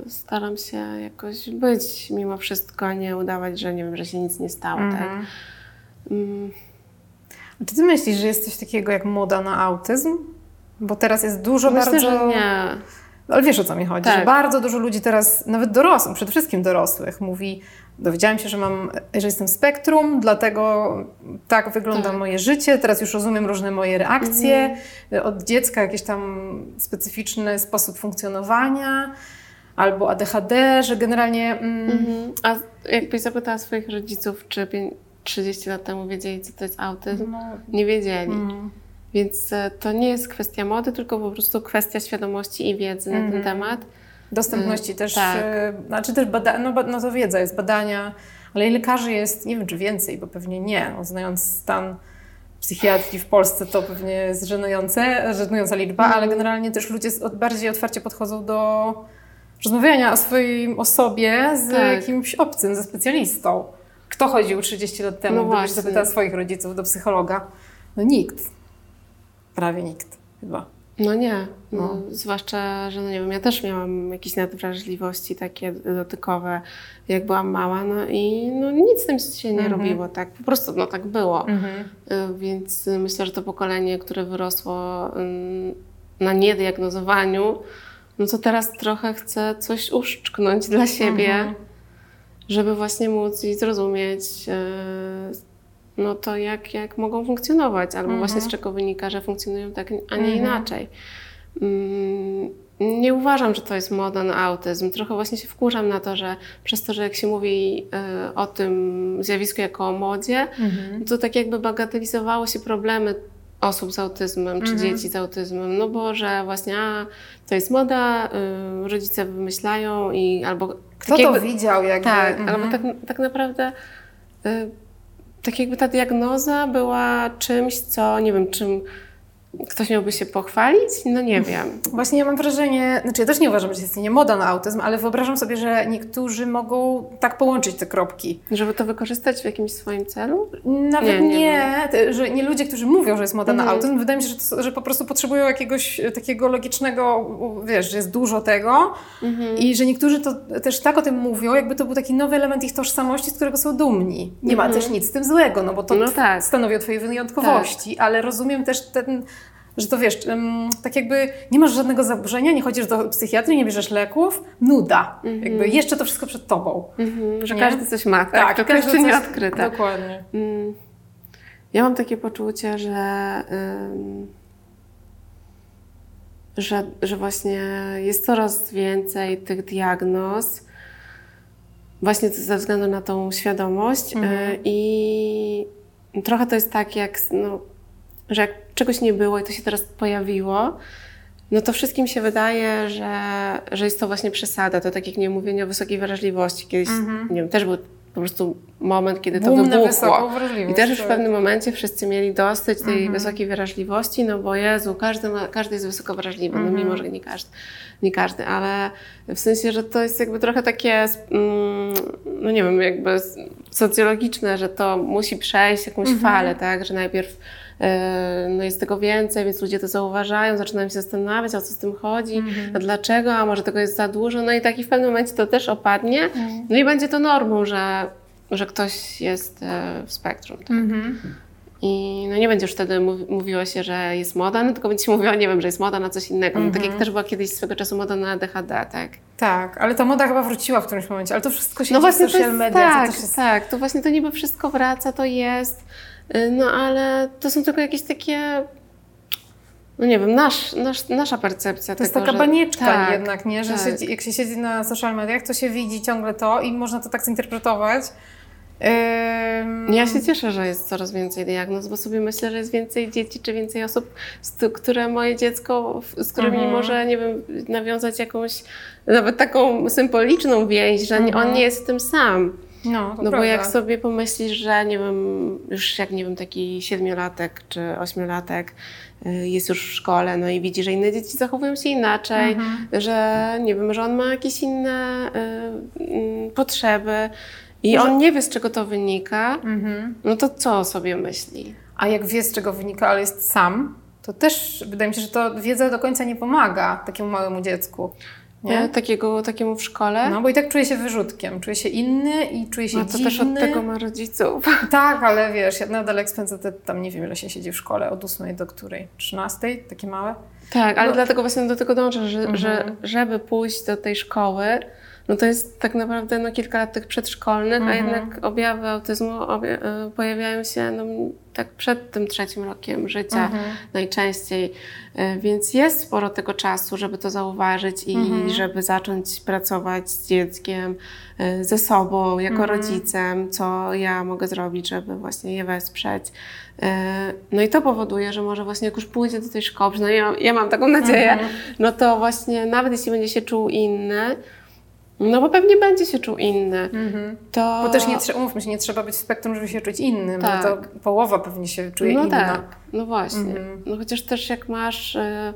y, staram się jakoś być mimo wszystko, a nie udawać, że nie wiem, że się nic nie stało, tak? Mm, A Czy ty myślisz, że jest coś takiego jak moda na autyzm? Bo teraz jest dużo Myślę, bardzo... że nie. Ale wiesz o co mi chodzi, Tak. że bardzo dużo ludzi teraz, nawet dorosłych, przede wszystkim dorosłych, mówi, dowiedziałam się, że mam, że jestem spektrum, dlatego tak wygląda Tak. moje życie, teraz już rozumiem różne moje reakcje, od dziecka jakiś tam specyficzny sposób funkcjonowania, albo ADHD, że generalnie... Mm, Mhm. A jakbyś zapytała swoich rodziców, czy pię- 30 lat temu wiedzieli, co to jest autyzm? no, Nie wiedzieli. mm, Więc e, to nie jest kwestia mody, tylko po prostu kwestia świadomości i wiedzy na ten temat. Dostępności Mm, też, tak. e, znaczy też bada, no, no to wiedza jest, badania, ale i lekarzy jest, nie wiem czy więcej, bo pewnie nie, no, znając stan psychiatrii w Polsce to pewnie jest żenujące, żenująca liczba, Mhm. ale generalnie też ludzie bardziej otwarcie podchodzą do rozmawiania o swojej osobie z Tak. jakimś obcym, ze specjalistą. Kto chodził 30 lat temu, No gdybyś zapytała swoich rodziców do psychologa? No nikt. Prawie nikt chyba. No nie, no, zwłaszcza, że no nie wiem, ja też miałam jakieś nadwrażliwości takie dotykowe, jak byłam mała, no i no, nic z tym się nie robiło, tak, po prostu no tak było. Y, Więc myślę, że to pokolenie, które wyrosło ym, na niediagnozowaniu, no to teraz trochę chce coś uszczknąć dla siebie, żeby właśnie móc i zrozumieć y, no to jak, jak mogą funkcjonować, albo właśnie z czego wynika, że funkcjonują tak, a nie inaczej. Mm, Nie uważam, że to jest moda na autyzm. Trochę właśnie się wkurzam na to, że przez to, że jak się mówi y, o tym zjawisku jako o modzie, to tak jakby bagatelizowało się problemy osób z autyzmem, czy dzieci z autyzmem, no bo że właśnie a, to jest moda, y, rodzice wymyślają i albo... Kto tak to jakby- widział? Jakby, tak, Mhm. albo tak, tak naprawdę y, tak jakby ta diagnoza była czymś, co nie wiem, czym ktoś miałby się pochwalić? No nie wiem. Właśnie ja mam wrażenie, znaczy ja też nie uważam, że jest nie moda na autyzm, ale wyobrażam sobie, że niektórzy mogą tak połączyć te kropki. Żeby to wykorzystać w jakimś swoim celu? Nawet Nie, nie, nie te- że nie ludzie, którzy mówią, że jest moda na Mhm. autyzm, wydaje mi się, że, to, że po prostu potrzebują jakiegoś e, takiego logicznego, wiesz, że jest dużo tego Mhm. i że niektórzy to też tak o tym mówią, jakby to był taki nowy element ich tożsamości, z którego są dumni. Nie ma też nic z tym złego, no bo to Mhm. No tak. stanowi o twojej wyjątkowości, ale rozumiem też ten że to wiesz, tak jakby nie masz żadnego zaburzenia, nie chodzisz do psychiatry, nie bierzesz leków, nuda. Jakby jeszcze to wszystko przed tobą. Mhm, że Nie? każdy coś ma, tak? tylko każdy jeszcze nie coś- odkryte. Dokładnie. Mm. Ja mam takie poczucie, że, ym, że, że właśnie jest coraz więcej tych diagnoz, właśnie ze względu na tą świadomość y, i trochę to jest tak, jak, no, że jak czegoś nie było i to się teraz pojawiło, no to wszystkim się wydaje, że, że jest to właśnie przesada. To tak jak nie mówienie o wysokiej wrażliwości. Kiedyś, nie wiem, też był po prostu moment, kiedy to Boom na wybuchło. I też już w tak. pewnym momencie wszyscy mieli dosyć tej wysokiej wrażliwości, no bo Jezu, każdy, ma, każdy jest wysoko wrażliwy, no mimo, że nie każdy, nie każdy, ale w sensie, że to jest jakby trochę takie, mm, no nie wiem, jakby socjologiczne, że to musi przejść jakąś falę, tak, że najpierw no jest tego więcej, więc ludzie to zauważają, zaczynają się zastanawiać, o co z tym chodzi, a dlaczego, a może tego jest za dużo, no i taki w pewnym momencie to też opadnie, no i będzie to normą, że, że ktoś jest e, w spektrum. Tak? I no nie będzie już wtedy mówi, mówiło się, że jest moda, no tylko będzie się mówiło, nie wiem, że jest moda na coś innego. No, tak jak też była kiedyś swego czasu moda na DHD, tak? Tak, ale ta moda chyba wróciła w którymś momencie, ale to wszystko się No dzieje w social media. tak, to jest... tak, to właśnie to niby wszystko wraca, to jest, no ale to są tylko jakieś takie, no nie wiem, nasz, nasz, nasza percepcja To jest tego, taka że, banieczka tak, jednak, nie? Że tak. siedzi, jak się siedzi na social mediach, to się widzi ciągle to i można to tak zinterpretować. Ym, Ja się cieszę, że jest coraz więcej diagnoz, bo sobie myślę, że jest więcej dzieci czy więcej osób, które moje dziecko, z którymi Mhm. może, nie wiem, nawiązać jakąś nawet taką symboliczną więź, że nie, on nie jest tym sam. No, to No bo prawda. jak sobie pomyślisz, że nie wiem, już jak nie wiem, taki siedmiolatek czy ośmiolatek y, jest już w szkole, no i widzi, że inne dzieci zachowują się inaczej, Mhm. że nie wiem, że on ma jakieś inne y, y, potrzeby i on nie wie, z czego to wynika, Mhm. no to co o sobie myśli? A jak wie, z czego wynika, ale jest sam, to też wydaje mi się, że to wiedza do końca nie pomaga takiemu małemu dziecku. Nie? Takiego, takiemu w szkole? No bo i tak czuje się wyrzutkiem, czuje się inny i czuje się no to dziwny. też od tego ma rodziców. Tak, ale wiesz, ja nadal te, tam nie wiem ile się siedzi w szkole, od 8 do której? 13? Takie małe? Tak, ale No. dlatego właśnie do tego dążę, że, Mhm. że żeby pójść do tej szkoły, no to jest tak naprawdę no, kilka lat tych przedszkolnych, a Mhm. jednak objawy autyzmu obja- e, pojawiają się no, tak przed tym trzecim rokiem życia Mhm. najczęściej. E, Więc jest sporo tego czasu, żeby to zauważyć i Mhm. żeby zacząć pracować z dzieckiem, e, ze sobą, jako Mhm. rodzicem, co ja mogę zrobić, żeby właśnie je wesprzeć. E, No i to powoduje, że może właśnie jak już pójdzie do tej szkoły, przynajmniej ja, ja mam taką nadzieję, Mhm. no to właśnie nawet jeśli będzie się czuł inny, no bo pewnie będzie się czuł inny, to... Bo też nie trzeba, umówmy się, nie trzeba być w spektrum, żeby się czuć innym, Tak. bo to połowa pewnie się czuje no inna. tak, no właśnie. Mhm. No chociaż też jak masz, e,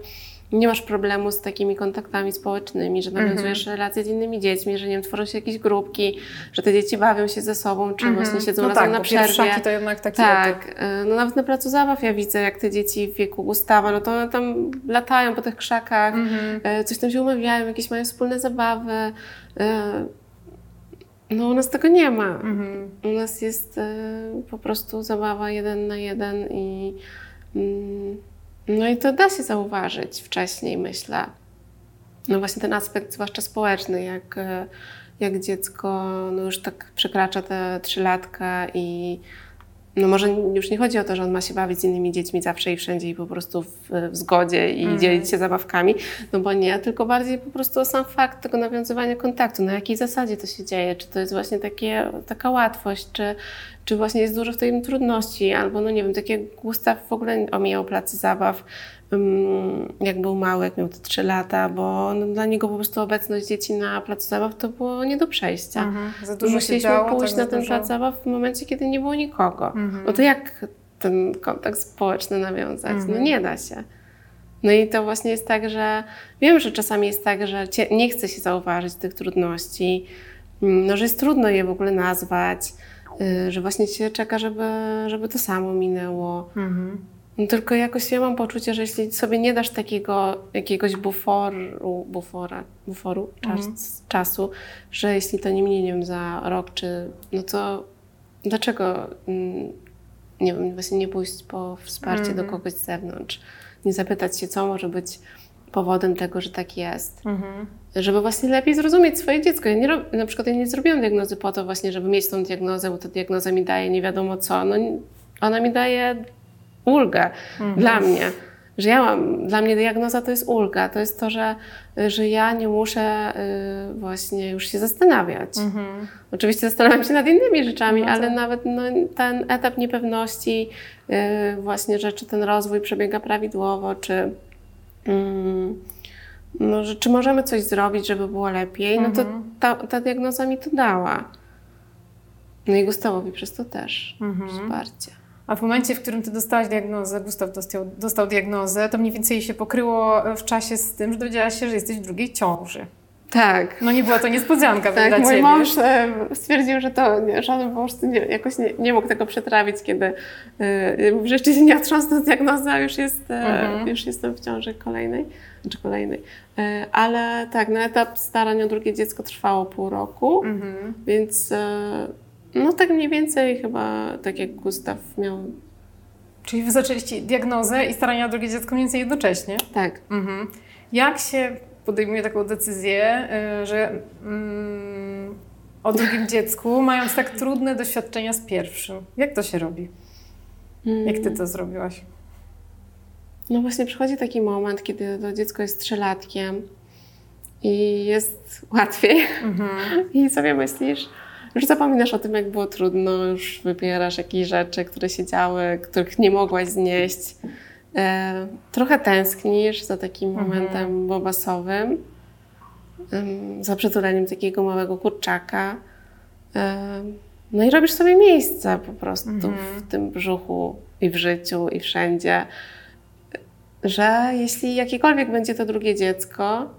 nie masz problemu z takimi kontaktami społecznymi, że nawiązujesz Mhm. relacje z innymi dziećmi, że nie wiem, tworzą się jakieś grupki, że te dzieci bawią się ze sobą, czy właśnie siedzą No razem tak, na przerwie. to jednak taki Tak, e, no nawet na placu zabaw ja widzę, jak te dzieci w wieku Gustawa, no to one tam latają po tych krzakach, Mhm. e, coś tam się umawiają, jakieś mają wspólne zabawy. e, No u nas tego nie ma. Mhm. U nas jest po prostu zabawa jeden na jeden i mm, no i to da się zauważyć. Wcześniej, myślę. No właśnie ten aspekt, zwłaszcza społeczny, jak, e, jak dziecko no już tak przekracza te trzylatka i no może już nie chodzi o to, że on ma się bawić z innymi dziećmi zawsze i wszędzie i po prostu w, w zgodzie i dzielić się zabawkami, no bo nie, tylko bardziej po prostu o sam fakt tego nawiązywania kontaktu, na jakiej zasadzie to się dzieje, czy to jest właśnie takie, taka łatwość, czy, czy właśnie jest dużo w tym trudności, albo no nie wiem, tak jak Gustaw w ogóle omijał placy zabaw, jak był mały, jak miał te 3 lata, bo no, dla niego po prostu obecność dzieci na placu zabaw to było nie do przejścia. Mhm. Za dużo się Musieliśmy działo, pójść tak na za ten dużo. plac zabaw w momencie, kiedy nie było nikogo. No to jak ten kontakt społeczny nawiązać? No nie da się. No i to właśnie jest tak, że wiem, że czasami jest tak, że nie chce się zauważyć tych trudności, no, że jest trudno je w ogóle nazwać, że właśnie się czeka, żeby, żeby to samo minęło. No tylko jakoś ja mam poczucie, że jeśli sobie nie dasz takiego jakiegoś buforu, bufora, buforu czas, czasu, że jeśli to nie minie, nie wiem, za rok, czy no to dlaczego mm, nie wiem, właśnie nie pójść po wsparcie do kogoś z zewnątrz, nie zapytać się, co może być powodem tego, że tak jest. Żeby właśnie lepiej zrozumieć swoje dziecko. Ja nie, rob- na przykład ja nie zrobiłam diagnozy po to właśnie, żeby mieć tą diagnozę, bo ta diagnoza mi daje nie wiadomo co. No, ona mi daje ulgę dla mnie. Że ja mam, dla mnie diagnoza to jest ulga, to jest to, że, że ja nie muszę y, właśnie już się zastanawiać. Oczywiście zastanawiam się nad innymi rzeczami, ale nawet no, ten etap niepewności, y, właśnie, że czy ten rozwój przebiega prawidłowo, czy, no, że, czy możemy coś zrobić, żeby było lepiej, no to ta, ta diagnoza mi to dała. No i Gustawowi przez to też wsparcie. A w momencie, w którym ty dostałaś diagnozę, Gustaw dostał, dostał diagnozę, to mniej więcej się pokryło w czasie z tym, że dowiedziałaś się, że jesteś w drugiej ciąży. Tak. No nie była to niespodzianka Tak, dla mój ciebie. mąż e, stwierdził, że to że on po prostu nie, jakoś nie, nie mógł tego przetrawić, kiedy e, wreszcie się nie otrząsnął z diagnozy, a już, jest, e, już jestem w ciąży kolejnej, czy kolejnej. E, ale tak, na etap starań o drugie dziecko trwało pół roku, więc e, no tak mniej więcej chyba tak jak Gustaw miał, Czyli wy zaczęliście diagnozę i starania o drugie dziecko mniej więcej jednocześnie. tak. Mhm. Jak się podejmuje taką decyzję, y, że mm, o drugim dziecku, mając tak trudne doświadczenia z pierwszym? Jak to się robi? Jak ty to zrobiłaś? No właśnie przychodzi taki moment, kiedy to dziecko jest trzylatkiem i jest łatwiej i sobie myślisz, już zapominasz o tym, jak było trudno, już wybierasz jakieś rzeczy, które się działy, których nie mogłaś znieść. E, trochę tęsknisz za takim Mhm. momentem bobasowym, za przytuleniem takiego małego kurczaka. E, no i robisz sobie miejsce po prostu Mhm. w tym brzuchu i w życiu i wszędzie, że jeśli jakiekolwiek będzie to drugie dziecko,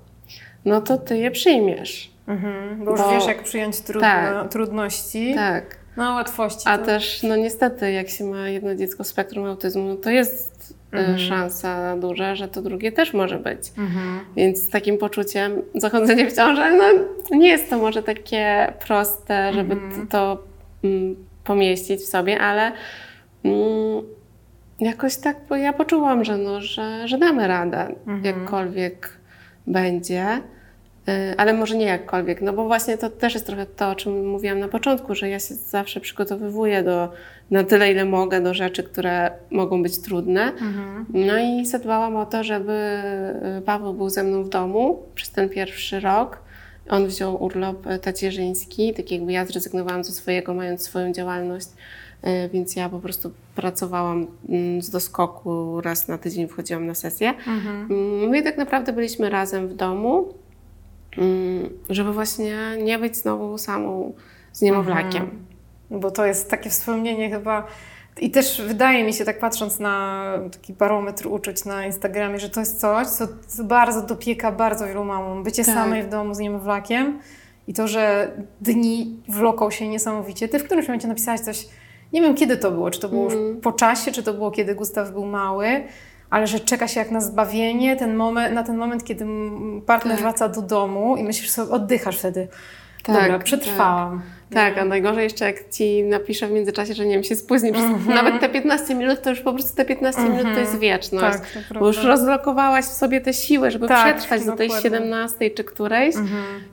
no to ty je przyjmiesz. Mhm, bo już Bo- wiesz, jak przyjąć trudno, Tak. trudności. Tak. No, łatwości. A to... też, no niestety, jak się ma jedno dziecko z spektrum autyzmu, no to jest Mhm. szansa duża, że to drugie też może być. Mhm. Więc z takim poczuciem zachodzenie w ciążę, no nie jest to może takie proste, żeby Mhm. t- to mm, pomieścić w sobie, ale mm, jakoś tak bo ja poczułam, że, no, że, że damy radę, Mhm. jakkolwiek będzie. Y, Ale może nie jakkolwiek, no bo właśnie to też jest trochę to, o czym mówiłam na początku, że ja się zawsze przygotowywuję do, na tyle, ile mogę do rzeczy, które mogą być trudne. Mhm. No i zadbałam o to, żeby y, Paweł był ze mną w domu przez ten pierwszy rok. On wziął urlop y, tacierzyński, tak jakby ja zrezygnowałam ze swojego, mając swoją działalność, więc ja po prostu pracowałam mm, z doskoku, raz na tydzień wchodziłam na sesję. Mhm. Mm, My tak naprawdę byliśmy razem w domu, żeby właśnie nie być znowu samą z niemowlakiem. Bo to jest takie wspomnienie chyba. I też wydaje mi się, tak patrząc na taki barometr uczuć na Instagramie, że to jest coś, co bardzo dopieka bardzo wielu mamom. Bycie Tak. samej w domu z niemowlakiem i to, że dni wloką się niesamowicie. Ty w którymś momencie napisałaś coś, nie wiem kiedy to było, czy to było Mhm. już po czasie, czy to było kiedy Gustaw był mały, ale że czeka się jak na zbawienie ten moment, na ten moment, kiedy partner Tak. wraca do domu i myślisz sobie, oddychasz wtedy. Tak, Dobra, tak. przetrwałam. Tak, a najgorzej jeszcze jak ci napiszę w międzyczasie, że nie wiem, się spóźni. Przez Nawet te 15 minut, to już po prostu te 15 minut to jest wieczność. Tak, to Bo już prawda. rozlokowałaś w sobie te siły, żeby Tak, przetrwać do tej dokładnie. 17 czy którejś.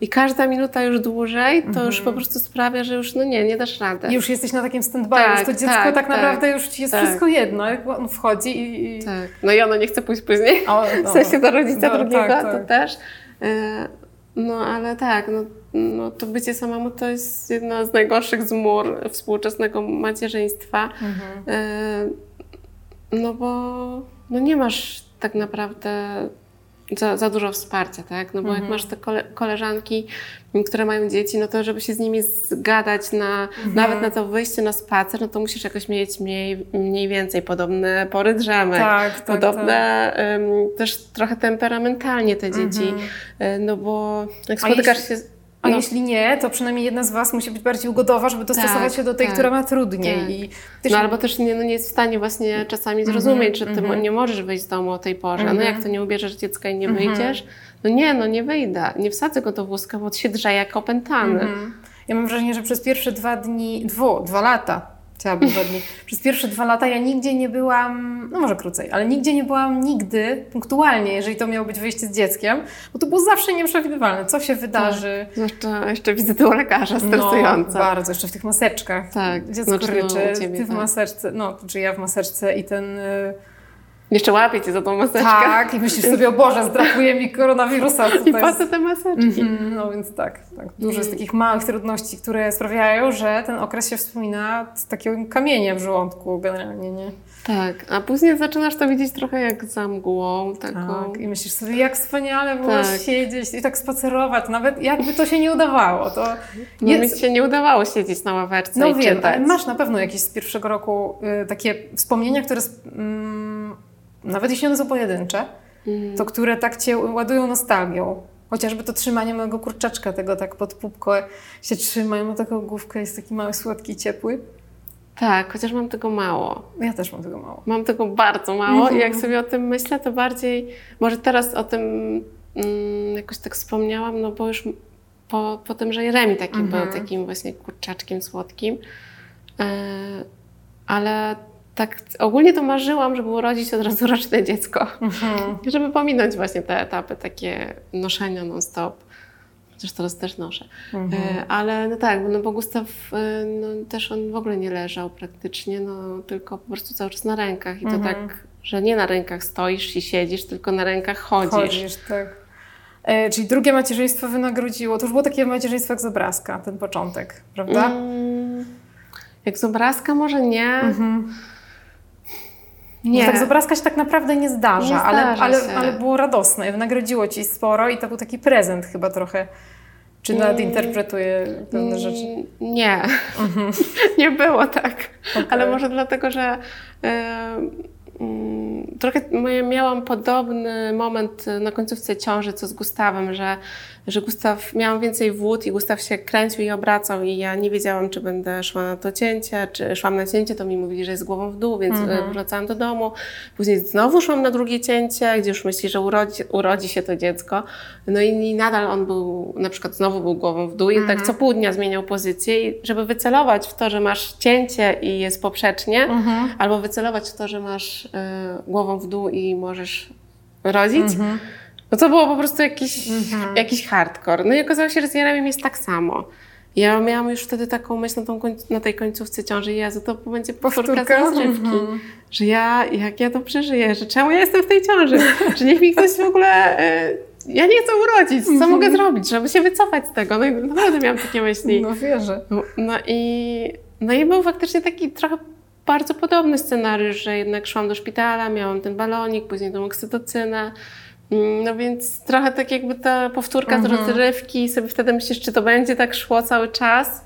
I każda minuta już dłużej, to już po prostu sprawia, że już no nie, nie dasz rady. I już jesteś na takim stand-by, Tak, to dziecko tak, tak, tak, naprawdę już ci jest tak. wszystko jedno. Jak on wchodzi i... i... Tak. No i ono nie chce pójść później. O, W sensie do rodzica No, drugiego, tak, to tak. też. E, No ale tak, no, no to bycie samemu to jest jedna z najgorszych zmór współczesnego macierzyństwa. Mhm. No bo no nie masz tak naprawdę za, za dużo wsparcia, tak? No bo Mhm. jak masz te kole, koleżanki, które mają dzieci, no to żeby się z nimi zgadać na, Mhm. nawet na to wyjście na spacer, no to musisz jakoś mieć mniej, mniej więcej podobne pory drzemek. Tak, tak, Podobne em, też trochę temperamentalnie te dzieci, e, no bo jak Mhm. Spotykasz się... A no, jeśli nie, to przynajmniej jedna z Was musi być bardziej ugodowa, żeby dostosować Tak, się do tej, tak, która ma trudniej. tak. I też No albo też nie, no nie jest w stanie właśnie czasami zrozumieć, że ty mo- nie możesz wyjść z domu o tej porze. No jak to nie ubierzesz dziecka i nie wyjdziesz? No nie, no nie wyjdę. Nie wsadzę go do wózka, bo się drze jak opętany. Ja mam wrażenie, że przez pierwsze dwa dni, dwu, dwa lata, chciałabym dni, przez pierwsze dwa lata ja nigdzie nie byłam, no może krócej, ale nigdzie nie byłam nigdy punktualnie, jeżeli to miało być wyjście z dzieckiem, bo to było zawsze nieprzewidywalne, co się wydarzy. Zwłaszcza jeszcze wizyty u lekarza stresująca. No, bardzo, jeszcze w tych maseczkach. Tak, Dziecko znaczy, no, ryczy, ty w tak. maseczce, no, czy ja w maseczce i ten... y, Jeszcze łapie cię za tą maseczkę. Tak, i myślisz sobie, o Boże, zdrapuje mi koronawirusa. I po jest? co te maseczki? Mhm, No więc tak, tak. Dużo jest takich małych trudności, które sprawiają, że ten okres się wspomina z takim kamieniem w żołądku generalnie, nie? Tak, a później zaczynasz to widzieć trochę jak za mgłą taką. Tak. I myślisz sobie, jak wspaniale było Tak. siedzieć i tak spacerować, nawet jakby to się nie udawało, to No jest... mi się nie udawało siedzieć na ławeczce No i wiem, czytać. masz na pewno jakieś z pierwszego roku y, takie wspomnienia, które, mm, nawet jeśli one są pojedyncze, Mhm. to które tak Cię ładują nostalgią. Chociażby to trzymanie mojego kurczaczka, tego tak pod pupkę się trzyma, ja mam taką główkę, jest taki mały, słodki, ciepły. Tak, chociaż mam tego mało. Ja też mam tego mało. Mam tego bardzo mało Mhm. i jak sobie o tym myślę, to bardziej, może teraz o tym mm, jakoś tak wspomniałam, no bo już po, po tym, że Jeremi taki Mhm. był takim właśnie kurczaczkiem słodkim, e, ale tak ogólnie to marzyłam, żeby urodzić od razu roczne dziecko, Mhm. żeby pominąć właśnie te etapy takie noszenia non-stop. Chociaż teraz też noszę. Mhm. E, Ale no tak, no bo Gustaw e, no, też on w ogóle nie leżał praktycznie, no tylko po prostu cały czas na rękach i to Mhm. tak, że nie na rękach stoisz i siedzisz, tylko na rękach chodzisz. Chodzisz, tak. E, czyli drugie macierzyństwo wynagrodziło. To już było takie macierzyństwo jak z obrazka, ten początek, prawda? Mm, jak z obrazka może nie. Mhm. Nie. Tak z obrazka się tak naprawdę nie zdarza, Nie ale, zdarza ale, ale było radosne. Wynagrodziło ci sporo i to był taki prezent chyba trochę. Czy nawet interpretuję pewne rzeczy? Mm, Nie, nie było tak. Ale może dlatego, że mm, trochę miałam podobny moment na końcówce ciąży, co z Gustawem, że, że Gustaw, miałam więcej wód i Gustaw się kręcił i obracał i ja nie wiedziałam, czy będę szła na to cięcie, czy szłam na cięcie, to mi mówili, że jest głową w dół, więc e, wracałam do domu. Później znowu szłam na drugie cięcie, gdzie już myśli, że urodzi, urodzi się to dziecko. No i, nadal on był, na przykład znowu był głową w dół i tak co pół dnia zmieniał pozycję i żeby wycelować w to, że masz cięcie i jest poprzecznie, albo wycelować w to, że masz y, głową w dół i możesz rodzić, no to było po prostu jakiś, jakiś hardcore. No i okazało się, że z Jeremiem jest tak samo. Ja miałam już wtedy taką myśl na, tą na tej końcówce ciąży, Jezu, to będzie powtórka z rozrywki. Że ja, jak ja to przeżyję, że czemu ja jestem w tej ciąży, że niech mi ktoś w ogóle... y, ja nie chcę urodzić, co mogę zrobić, żeby się wycofać z tego? No i naprawdę miałam takie myśli. No wierzę. No, no, i, no i był faktycznie taki trochę bardzo podobny scenariusz, że jednak szłam do szpitala, miałam ten balonik, później tą oksytocynę. Mm, No więc trochę tak jakby ta powtórka z rozrywki sobie wtedy myślisz, czy to będzie tak szło cały czas.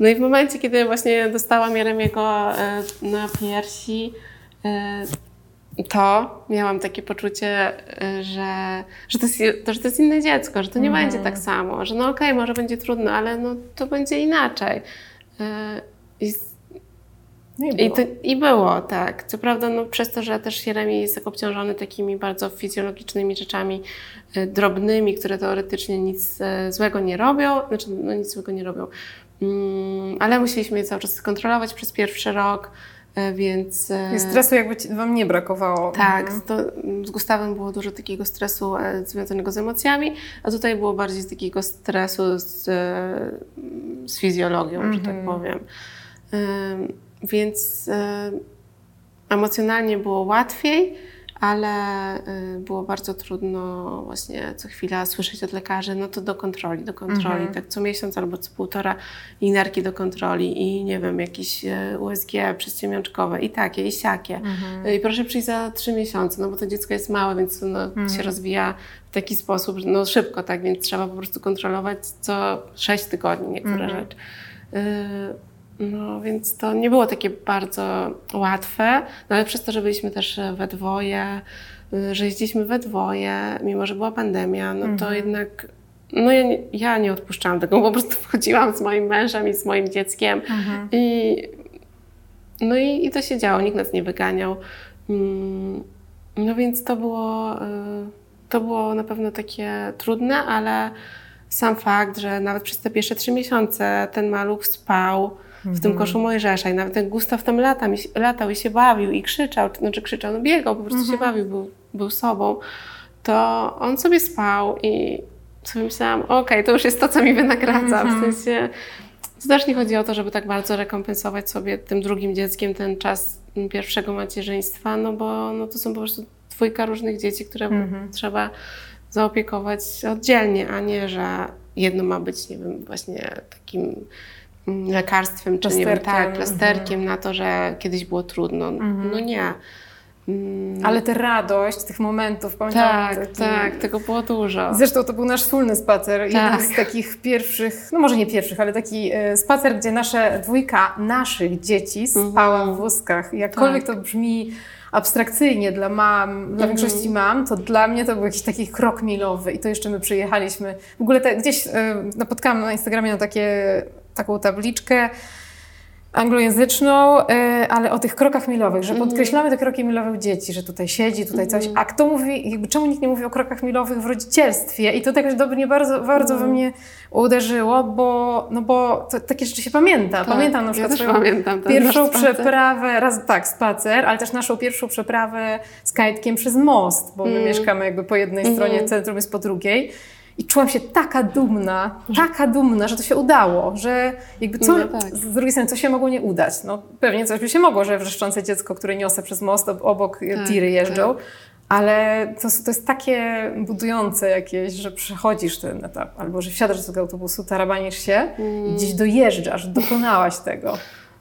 No i w momencie, kiedy właśnie dostałam Jeremiego e, na piersi, e, to miałam takie poczucie, y, że, że, to jest, że to jest inne dziecko, że to nie będzie tak samo, że no okej, może będzie trudno, ale no, to będzie inaczej. I, No i i, było. to, I było, tak. Co prawda, no, przez to, że też Jeremi jest tak obciążony takimi bardzo fizjologicznymi rzeczami y, drobnymi, które teoretycznie nic y, złego nie robią, znaczy no, nic złego nie robią, Mm, ale musieliśmy je cały czas kontrolować przez pierwszy rok, y, więc... y, I stresu jakby ci, wam nie brakowało. tak, Mhm. to z Gustawem było dużo takiego stresu e, związanego z emocjami, a tutaj było bardziej z takiego stresu z, e, z fizjologią, że tak powiem. Więc e, emocjonalnie było łatwiej, ale e, było bardzo trudno właśnie co chwila słyszeć od lekarzy, no to do kontroli, do kontroli, tak co miesiąc albo co półtora i nerki do kontroli i nie wiem, jakieś e, USG przedsiemiączkowe i takie, i siakie. E, I proszę przyjść za trzy miesiące, no bo to dziecko jest małe, więc ono się rozwija w taki sposób, no szybko, tak, więc trzeba po prostu kontrolować co sześć tygodni niektóre rzeczy. Y, No, więc to nie było takie bardzo łatwe, no ale przez to, że byliśmy też e, we dwoje, y, że jeździliśmy we dwoje, mimo że była pandemia, no to jednak no ja nie, ja nie odpuszczałam tego, po prostu wchodziłam z moim mężem i z moim dzieckiem i no i, i to się działo, nikt nas nie wyganiał. Mm, No więc to było, y, to było na pewno takie trudne, ale sam fakt, że nawet przez te pierwsze trzy miesiące ten maluch spał w tym koszu Mojżesza i nawet ten Gustaw tam lata, mi się- latał i się bawił i krzyczał, czy- znaczy krzyczał, no biegał, po prostu się bawił, był, był sobą, to on sobie spał i sobie myślałam, okej, to już jest to, co mi wynagradza, w sensie to też nie chodzi o to, żeby tak bardzo rekompensować sobie tym drugim dzieckiem ten czas pierwszego macierzyństwa, no bo no to są po prostu dwójka różnych dzieci, które trzeba zaopiekować oddzielnie, a nie, że jedno ma być, nie wiem, właśnie takim lekarstwem, czy nie wiem, Plasterkiem, tak, plasterkiem na to, że kiedyś było trudno. No nie. Mm, Ale tę radość tych momentów, pamiętam. tak, taki- tak, tego było dużo. Zresztą to był nasz wspólny spacer. Tak. Jeden z takich pierwszych, no może nie pierwszych, ale taki e, spacer, gdzie nasze dwójka naszych dzieci spała w wózkach. Jakkolwiek Tak. to brzmi abstrakcyjnie dla mam, dla większości mam, to dla mnie to był jakiś taki krok milowy. I to jeszcze my przyjechaliśmy. W ogóle te, gdzieś e, napotkałam na Instagramie na takie, taką tabliczkę anglojęzyczną, e, ale o tych krokach milowych, że podkreślamy te kroki milowe u dzieci, że tutaj siedzi, tutaj coś. A kto mówi, jakby czemu nikt nie mówi o krokach milowych w rodzicielstwie? I to tak do mnie bardzo, bardzo we mnie uderzyło, bo, no bo to, takie rzeczy się pamięta. Pamiętam na Tak, ja przykład też swoją pamiętam pierwszą przeprawę, raz tak, spacer, ale też naszą pierwszą przeprawę z kajtkiem przez most, bo Mm. my mieszkamy jakby po jednej Mhm. stronie, centrum jest po drugiej. I czułam się taka dumna, taka dumna, że to się udało, że jakby co, No tak. z drugiej strony, co się mogło nie udać? No pewnie coś by się mogło, że wrzeszczące dziecko, które niosę przez most, ob- obok Tak, tiry jeżdżą, Ale to, to jest takie budujące jakieś, że przechodzisz ten etap, albo że wsiadasz do tego autobusu, tarabanisz się i gdzieś dojeżdżasz, dokonałaś tego.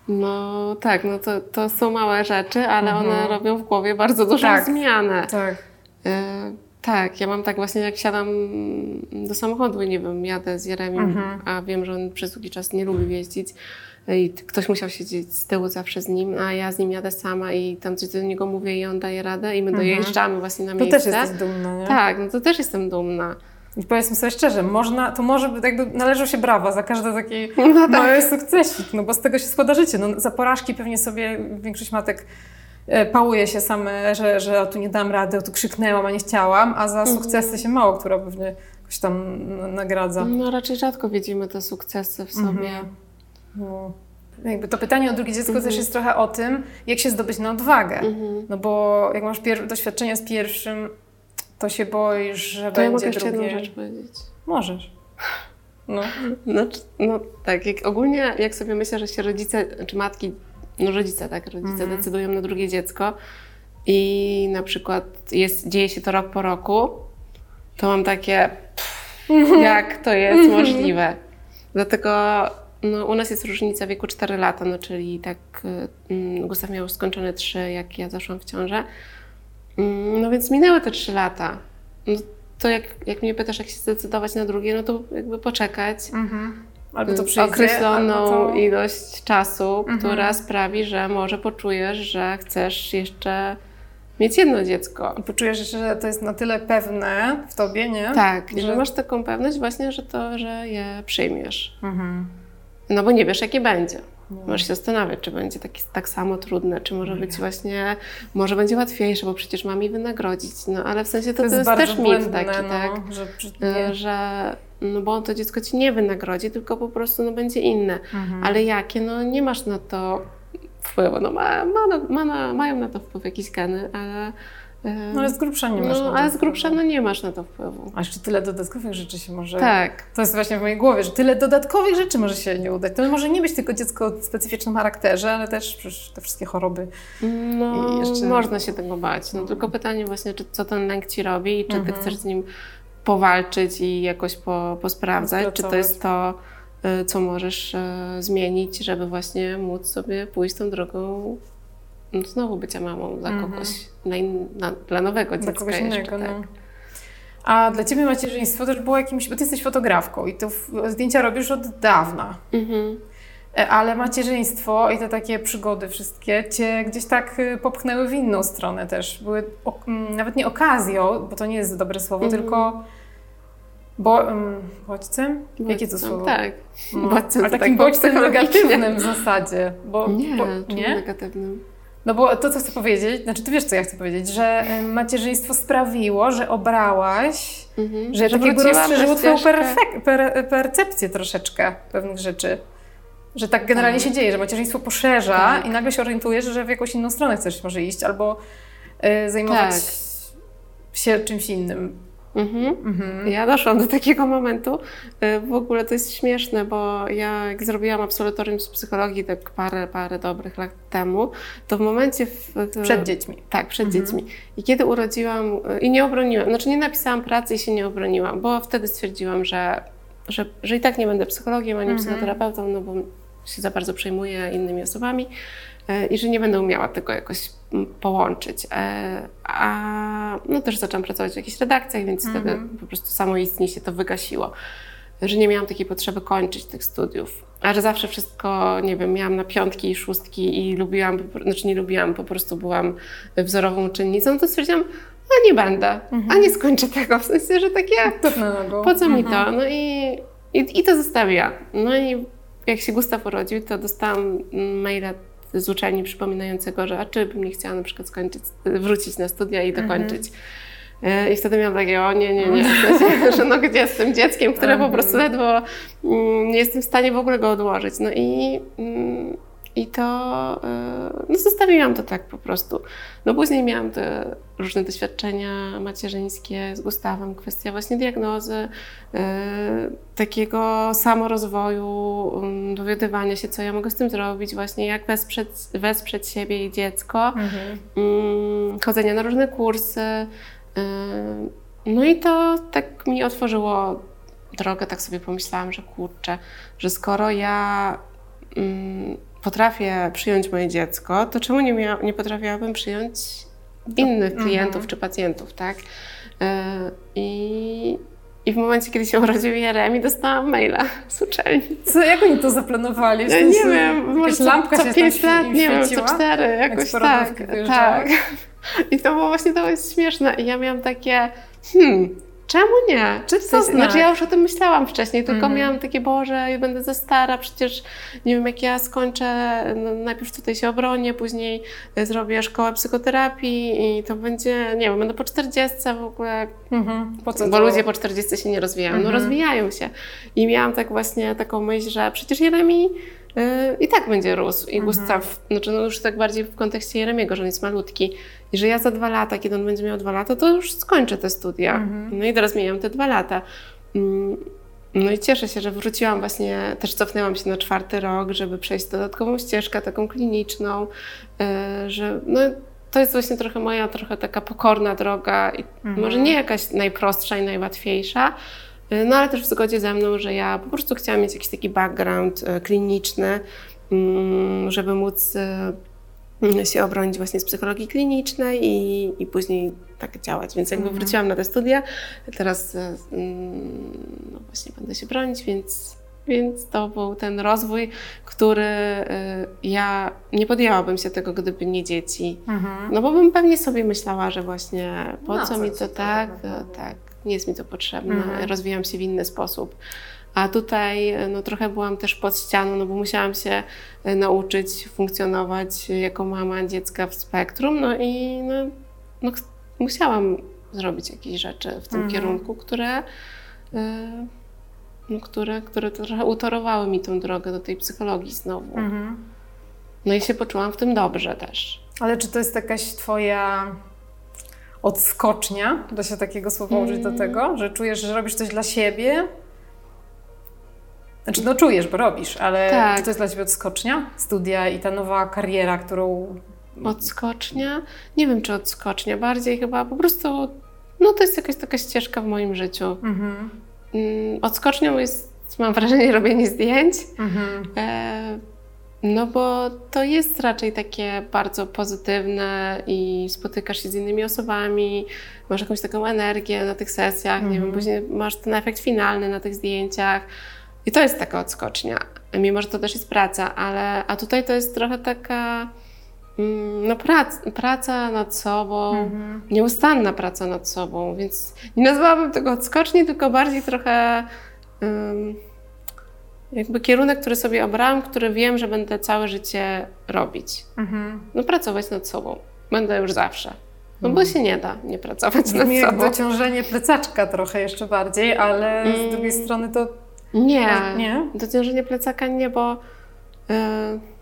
No tak, no to, to są małe rzeczy, ale one robią w głowie bardzo dużą Tak. zmianę. Tak. E, tak, ja mam tak właśnie, jak siadam do samochodu i nie wiem, jadę z Jeremim, Mhm. a wiem, że on przez długi czas nie lubi jeździć i ktoś musiał siedzieć z tyłu zawsze z nim, a ja z nim jadę sama i tam coś do niego mówię i on daje radę i my dojeżdżamy właśnie na Mhm. To miejsce. też jesteś dumna, nie? Tak, no to też jestem dumna. I powiedzmy sobie szczerze, można, to może by jakby należą się brawa za każdy taki No tak. mały sukcesik, no bo z tego się składa życie. No, za porażki pewnie sobie większość matek pałuje się same, że, że o, tu nie dam rady, o, tu krzyknęłam, a nie chciałam, a za Mhm. sukcesy się mało, która pewnie jakoś tam nagradza. No raczej rzadko widzimy te sukcesy w sobie. Mhm. No. Jakby to pytanie o drugie dziecko Mhm. też jest trochę o tym, jak się zdobyć na odwagę. No bo jak masz doświadczenia z pierwszym, to się boisz, że To ja mogę będzie drugie. jedną rzecz powiedzieć. Możesz. No. No, no tak, jak ogólnie jak sobie myślę, że się rodzice, czy matki, no rodzice, tak, rodzice Mhm. decydują na drugie dziecko i na przykład jest, dzieje się to rok po roku, to mam takie, pff, jak to jest możliwe. Dlatego no, u nas jest różnica wieku 4 lata, no, czyli tak mm, Gustaw miał już skończone 3, jak ja zaszłam w ciążę. Mm, No więc minęły te 3 lata. No, to jak, jak mnie pytasz, jak się zdecydować na drugie, no to jakby poczekać Albo to przyjdzie, określoną albo to... ilość czasu, Mhm. która sprawi, że może poczujesz, że chcesz jeszcze mieć jedno dziecko. I poczujesz, że to jest na tyle pewne w tobie, nie? Tak, że Że- masz taką pewność właśnie, że to, że je przyjmiesz. Mhm. No bo nie wiesz, jakie będzie. Możesz się zastanawiać, czy będzie taki, tak samo trudne, czy może być właśnie, może będzie łatwiejsze, bo przecież mam je wynagrodzić. No ale w sensie to, to jest, bardzo też mit taki, no, tak? Że, nie. że no bo to dziecko ci nie wynagrodzi, tylko po prostu no, będzie inne. Mhm. Ale jakie? No nie masz na to wpływu. No, ma, ma, na- ma na, mają na to wpływ jakieś geny, ale, No ale z grubsza nie masz. no, ale z grubsza no, nie masz na to wpływu. A jeszcze tyle dodatkowych rzeczy się może... Tak. To jest właśnie w mojej głowie, że tyle dodatkowych rzeczy może się nie udać. To może nie być tylko dziecko o specyficznym charakterze, ale też przecież te wszystkie choroby. No, jeszcze- można się tego bać. No, tylko pytanie właśnie, czy, co ten lęk ci robi i czy Mhm. ty chcesz z nim powalczyć i jakoś po, posprawdzać, czy to jest to, y, co możesz y, zmienić, żeby właśnie móc sobie pójść tą drogą no, znowu bycia mamą dla kogoś, dla, in, dla, dla nowego Mhm. Dla dziecka kogoś jeszcze, innego. tak. No. A dla Ciebie macierzyństwo też było jakimś... Bo Ty jesteś fotografką i to zdjęcia robisz od dawna. Mhm. E, Ale macierzyństwo i te takie przygody wszystkie Cię gdzieś tak y, popchnęły w inną stronę też. Były o, mm, nawet nie okazją, bo to nie jest dobre słowo, Mhm. tylko bo, um, bodźcem? Jakie to Bodźcem, słowo? Tak. No, Bodźcem ale takim tak bodźcem negatywnym w zasadzie. Bo, Nie, bo, nie? negatywnym? No bo to, co chcę powiedzieć, znaczy ty wiesz, co ja chcę powiedzieć, że macierzyństwo sprawiło, że obrałaś, Mhm. że, takiego wróciłam na rozszerzyło twoją perfek- per, percepcję troszeczkę pewnych rzeczy. Że tak generalnie się dzieje, że macierzyństwo poszerza Tak. i nagle się orientujesz, że w jakąś inną stronę chcesz może iść albo y, zajmować Tak. się czymś innym. Mhm. Mhm. Ja doszłam do takiego momentu. Y, W ogóle to jest śmieszne, bo ja jak zrobiłam absolutorium z psychologii tak parę, parę dobrych lat temu, to w momencie... W, Przed dziećmi. Tak, przed dziećmi. I kiedy urodziłam y, i nie obroniłam, znaczy nie napisałam pracy i się nie obroniłam, bo wtedy stwierdziłam, że, że, że i tak nie będę psychologiem ani psychoterapeutą, no bo się za bardzo przejmuję innymi osobami i że nie będę umiała tego jakoś mm, połączyć. E, A no też zaczęłam pracować w jakichś redakcjach, więc wtedy po prostu samoistnie się to wygasiło. Że nie miałam takiej potrzeby kończyć tych studiów. A że zawsze wszystko, nie wiem, miałam na piątki i szóstki i lubiłam, znaczy nie lubiłam, po prostu byłam wzorową uczennicą, to stwierdziłam, a nie będę, a nie skończę tego. W sensie, że takie, nogą. po co mi to? No i, i, i to zostawiłam. No i jak się Gustaw urodził, to dostałam maila z uczelni przypominającego, że a czy bym nie chciała na przykład skończyć, wrócić na studia i dokończyć. E, I wtedy miałam takie, o nie, nie, nie, w sensie, że no gdzie z tym dzieckiem, które po prostu ledwo mm, nie jestem w stanie w ogóle go odłożyć. No i, mm, I to, y, no zostawiłam to tak po prostu. No później miałam te różne doświadczenia macierzyńskie z Gustawem, kwestia właśnie diagnozy, y, takiego samorozwoju, y, dowiadywania się, co ja mogę z tym zrobić, właśnie jak wesprzeć, wesprzeć siebie i dziecko, Mhm. mm, chodzenia na różne kursy. y, No i to tak mi otworzyło drogę, tak sobie pomyślałam, że kurczę, że skoro ja mm, potrafię przyjąć moje dziecko, to czemu nie, mia- nie potrafiłabym przyjąć innych klientów czy pacjentów, tak? Y, I, I w momencie, kiedy się urodził Jeremi, dostałam maila z uczelni. Co, jak oni to zaplanowali? Nie wiem, może co, lampka co się pięć tam lat, im nie wiem, co cztery, Jak jakoś tak, tak. I to było właśnie, to jest śmieszne. I ja miałam takie, hmm, czemu nie? Czy to znak? Znaczy ja już o tym myślałam wcześniej, tylko Mhm. miałam takie, Boże, ja będę za stara, przecież nie wiem, jak ja skończę, no, najpierw tutaj się obronię, później y, zrobię szkołę psychoterapii i to będzie, nie wiem, będę po 40 w ogóle, Mhm. Po co bo to? ludzie po 40 się nie rozwijają. No Mhm. rozwijają się. I miałam tak właśnie taką myśl, że przecież Jeremi y, i tak będzie rósł. I Mhm. Gustaw, znaczy no już tak bardziej w kontekście Jeremiego, że on jest malutki. I że ja za dwa lata, kiedy on będzie miał dwa lata, to już skończę te studia. Mhm. No i teraz miałam te dwa lata. Mm, No i cieszę się, że wróciłam właśnie, też cofnęłam się na czwarty rok, żeby przejść dodatkową ścieżkę, taką kliniczną, y, że no, to jest właśnie trochę moja, trochę taka pokorna droga i Mhm. może nie jakaś najprostsza i najłatwiejsza, no ale też w zgodzie ze mną, że ja po prostu chciałam mieć jakiś taki background y, kliniczny, mm, żeby móc y, się obronić właśnie z psychologii klinicznej i, i później tak działać. Więc jakby Mhm. wróciłam na te studia, teraz y, mm, no właśnie będę się bronić, więc, więc to był ten rozwój, który y, ja nie podjęłabym się tego, gdyby nie dzieci. Mhm. No bo bym pewnie sobie myślała, że właśnie po Na co co mi to tak, tak, nie jest mi to potrzebne, Mhm. rozwijam się w inny sposób. A tutaj no, trochę byłam też pod ścianą, no bo musiałam się e, nauczyć funkcjonować jako mama dziecka w spektrum, no i no, no, musiałam zrobić jakieś rzeczy w tym Mhm. kierunku, które, e, no, które, które trochę utorowały mi tą drogę do tej psychologii znowu. Mhm. No i się poczułam w tym dobrze też. Ale czy to jest jakaś twoja odskocznia? Da się takiego słowa użyć Mm. do tego? Że czujesz, że robisz coś dla siebie? Znaczy, no czujesz, bo robisz, ale Tak. to jest dla ciebie odskocznia? Studia i ta nowa kariera, którą... Odskocznia? Nie wiem, czy odskocznia. Bardziej chyba po prostu, no to jest jakaś taka ścieżka w moim życiu. Mhm. Mm, Odskocznią jest, mam wrażenie, robienie zdjęć. Mhm. E, no bo to jest raczej takie bardzo pozytywne i spotykasz się z innymi osobami, masz jakąś taką energię na tych sesjach, nie wiem, Mhm. później masz ten efekt finalny na tych zdjęciach i to jest taka odskocznia, mimo że to też jest praca, ale a tutaj to jest trochę taka mm, no prac, praca nad sobą, Mhm. nieustanna praca nad sobą, więc nie nazwałabym tego odskoczni, tylko bardziej trochę ym, jakby kierunek, który sobie obrałam, który wiem, że będę całe życie robić. Mhm. No pracować nad sobą. Będę już zawsze. No bo się nie da nie pracować nad Brzmi jak sobą. dociążenie plecaczka trochę jeszcze bardziej, ale z Mm. drugiej strony to... Nie, Nie? dociążenie plecaka nie, bo yy,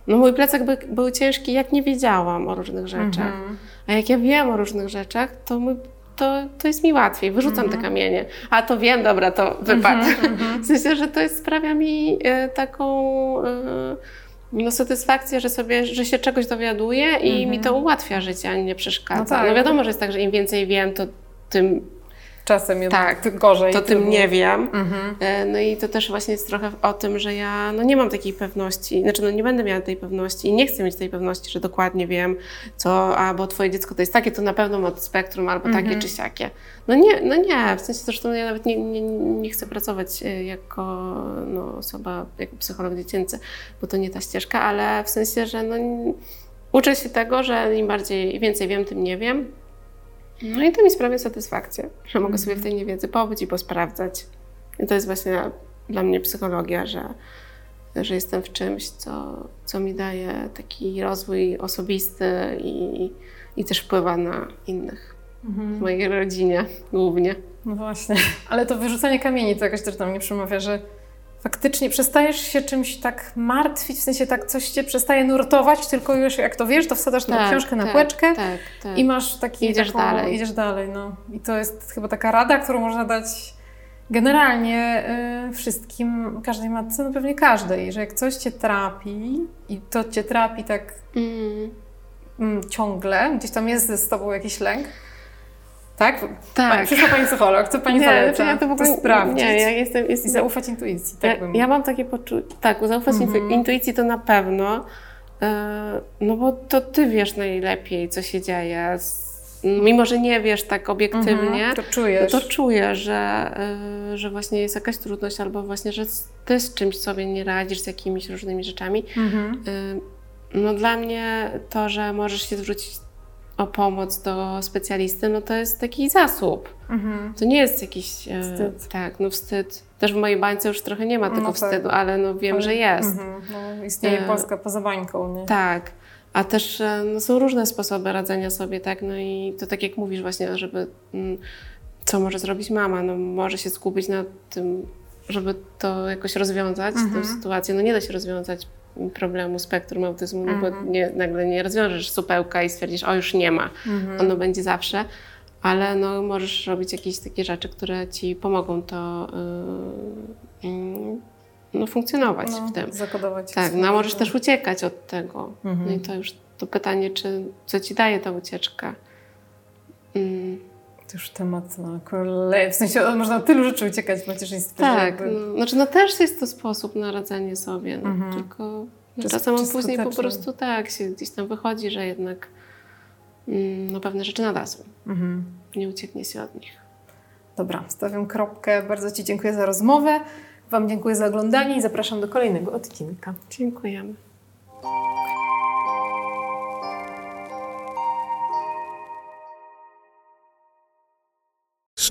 no mój plecak by, był ciężki, jak nie wiedziałam o różnych rzeczach. Mhm. A jak ja wiem o różnych rzeczach, to, mój, to, to jest mi łatwiej. Wyrzucam Mhm. te kamienie. A to wiem, dobra, to wypadł. W sensie, że to jest, sprawia mi e, taką e, no, satysfakcję, że sobie, że się czegoś dowiaduję i mi to ułatwia życie, a nie przeszkadza. Mhm. No No, tak. wiadomo, że jest tak, że im więcej wiem, to tym, Czasem jednak Tak, gorzej. to tym nie wiem. Mhm. E, No i to też właśnie jest trochę o tym, że ja no nie mam takiej pewności, znaczy no nie będę miała tej pewności i nie chcę mieć tej pewności, że dokładnie wiem, co, a bo twoje dziecko to jest takie, to na pewno ma spektrum albo Mhm. takie czy siakie. No nie, no nie, w sensie zresztą ja nawet nie, nie, nie chcę pracować e, jako no, osoba, jako psycholog dziecięcy, bo to nie ta ścieżka, ale w sensie, że no, uczę się tego, że im bardziej, więcej wiem, tym nie wiem. No i to mi sprawia satysfakcję, że mogę sobie w tej niewiedzy pobyć i posprawdzać. I to jest właśnie dla mnie psychologia, że, że jestem w czymś, co, co mi daje taki rozwój osobisty i, i też wpływa na innych. W mojej rodzinie głównie. No właśnie. Ale to wyrzucanie kamieni to jakoś też do mnie przemawia, że faktycznie przestajesz się czymś tak martwić, w sensie tak coś cię przestaje nurtować, tylko już jak to wiesz, to wsadasz tę Tak, książkę na tak, półeczkę tak, tak. i masz taki Idziesz taką, dalej. Idziesz dalej, no. I to jest chyba taka rada, którą można dać generalnie y, wszystkim, każdej matce, no pewnie każdej, że jak coś cię trapi i to cię trapi tak Mm. mm, ciągle, gdzieś tam jest z tobą jakiś lęk, tak? Tak. Pani, przyszła Pani psycholog, co Pani Nie, zaleca? ja to w ogóle sprawdzić Nie, ja jestem, i jestem zaufać intuicji, tak ja, bym... ja mam takie poczucie, tak, zaufać Mhm. intuicji to na pewno, e, no bo to ty wiesz najlepiej, co się dzieje. Mimo, że nie wiesz tak obiektywnie, Mhm, to czujesz. no to czuję, że, e, że właśnie jest jakaś trudność, albo właśnie, że ty z czymś sobie nie radzisz, z jakimiś różnymi rzeczami. Mhm. E, No dla mnie to, że możesz się zwrócić o pomoc do specjalisty, no to jest taki zasób. Mhm. To nie jest jakiś e, Wstyd. Tak, no wstyd. Też w mojej bańce już trochę nie ma tego No tak. wstydu, ale no wiem, że jest. Mhm. No, istnieje E, Polska poza bańką, nie? Tak. A też e, no, są różne sposoby radzenia sobie, tak? No i to tak jak mówisz właśnie, żeby mm, co może zrobić mama? No może się skupić na tym, żeby to jakoś rozwiązać, Mhm. tę sytuację. No nie da się rozwiązać problemu spektrum autyzmu, no bo Mhm. nie, nagle nie rozwiążesz supełka i stwierdzisz, o już nie ma. Mhm. Ono będzie zawsze. Ale no, możesz robić jakieś takie rzeczy, które ci pomogą to yy, yy, no, funkcjonować No, w tym. Zakodować. Tak, no możesz też uciekać od tego. Mhm. No i to już to pytanie, czy, co ci daje ta ucieczka. Mm, To już temat na kolej. W sensie można tylu rzeczy uciekać w macierzyństwie. tak, jakby- no, znaczy no też jest to sposób na radzenie sobie, no, Mhm. tylko no, Czy- czasem czy później po prostu tak, się gdzieś tam wychodzi, że jednak mm, no, pewne rzeczy nadasą. Mhm. Nie ucieknie się od nich. Dobra, stawiam kropkę. Bardzo Ci dziękuję za rozmowę. Wam dziękuję za oglądanie i zapraszam do kolejnego odcinka. Dziękujemy.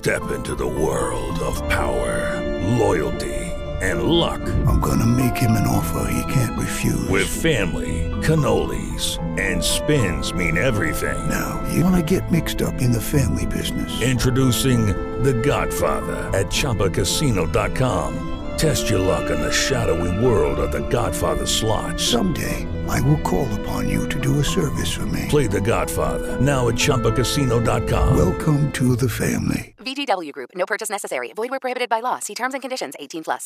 Step into the world of power, loyalty, and luck. I'm gonna make him an offer he can't refuse. With family, cannolis, and spins mean everything. now, you wanna get mixed up in the family business. Introducing The Godfather at ChumbaCasino.com. Test your luck in the shadowy world of The Godfather slot. Someday, I will call upon you to do a service for me. Play The Godfather now at ChumbaCasino.com. Welcome to the family. VGW Group. No purchase necessary. Void where prohibited by law. See terms and conditions. 18 plus.